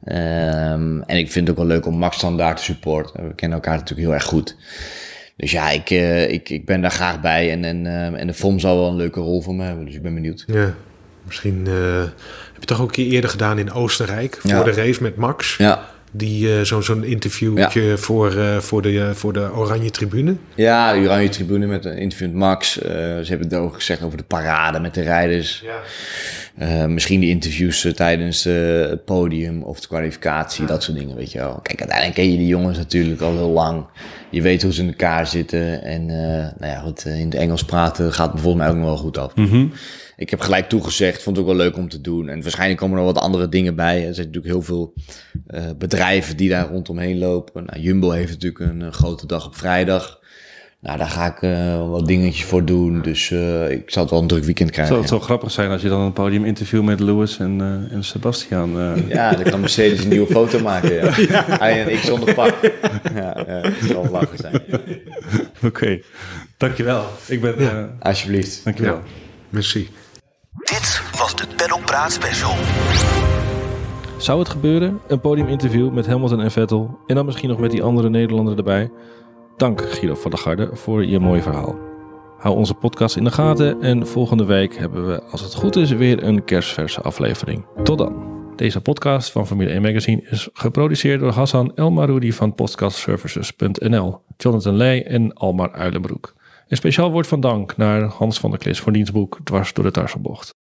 Ehm, en ik vind het ook wel leuk om Max dan daar te supporten. We kennen elkaar natuurlijk heel erg goed. Dus ja, ik, eh, ik, ik ben daar graag bij. En, en, eh, en de FOM zal wel een leuke rol voor me hebben. Dus ik ben benieuwd. ja. Misschien eh, heb je toch ook een keer eerder gedaan in Oostenrijk. Voor Ja. de race met Max. Ja, Die eh, zo- zo'n interviewtje voor, eh, voor, de, eh, voor de Oranje Tribune. ja de Oranje Tribune met een interview met Max. Eh, ze hebben het ook gezegd over de parade met de rijders. Ja. Eh, misschien die interviews tijdens eh, het podium of de kwalificatie, dat soort dingen, weet je wel. Kijk, uiteindelijk ken je die jongens natuurlijk al heel lang. Je weet hoe ze in elkaar zitten. En eh, nou ja, goed, in het Engels praten gaat me volgens mij ook nog wel goed af. Mhm. Ik heb gelijk toegezegd, vond het ook wel leuk om te doen. En waarschijnlijk komen er wat andere dingen bij. Er zijn natuurlijk heel veel eh, bedrijven die daar rondomheen lopen. Nou, Jumbo heeft natuurlijk een, eh, grote dag op vrijdag. Nou, daar ga ik eh, wat dingetjes voor doen. Dus eh, ik zal het wel een druk weekend krijgen. Zou het zo grappig zijn als je dan een podium interview met Lewis en, eh, en Sebastian... eh, Ja, dan kan Mercedes een nieuwe foto maken. Ja. (laughs) Hij en ik zonder pak. Ja, ja dat zal wel lachen zijn. Oké, dankjewel. Ik ben... eh, Alsjeblieft. dankjewel. Ja. Merci. Dit was de Paddock Praat Special. Zou het gebeuren? Een podiuminterview met Hamilton en Vettel en dan misschien nog met die andere Nederlander erbij? Dank Guido van der Garde voor je mooie verhaal. Hou onze podcast in de gaten en volgende week hebben we, als het goed is, weer een kerstverse aflevering. Tot dan. Deze podcast van Formule 1 Magazine is geproduceerd door Hassan El Maroudi van podcastservices.nl, Jonathan Leij en Almar Uilenbroek. Een speciaal woord van dank naar Hans van der Klis voor diens boek Dwars door de Tarselbocht.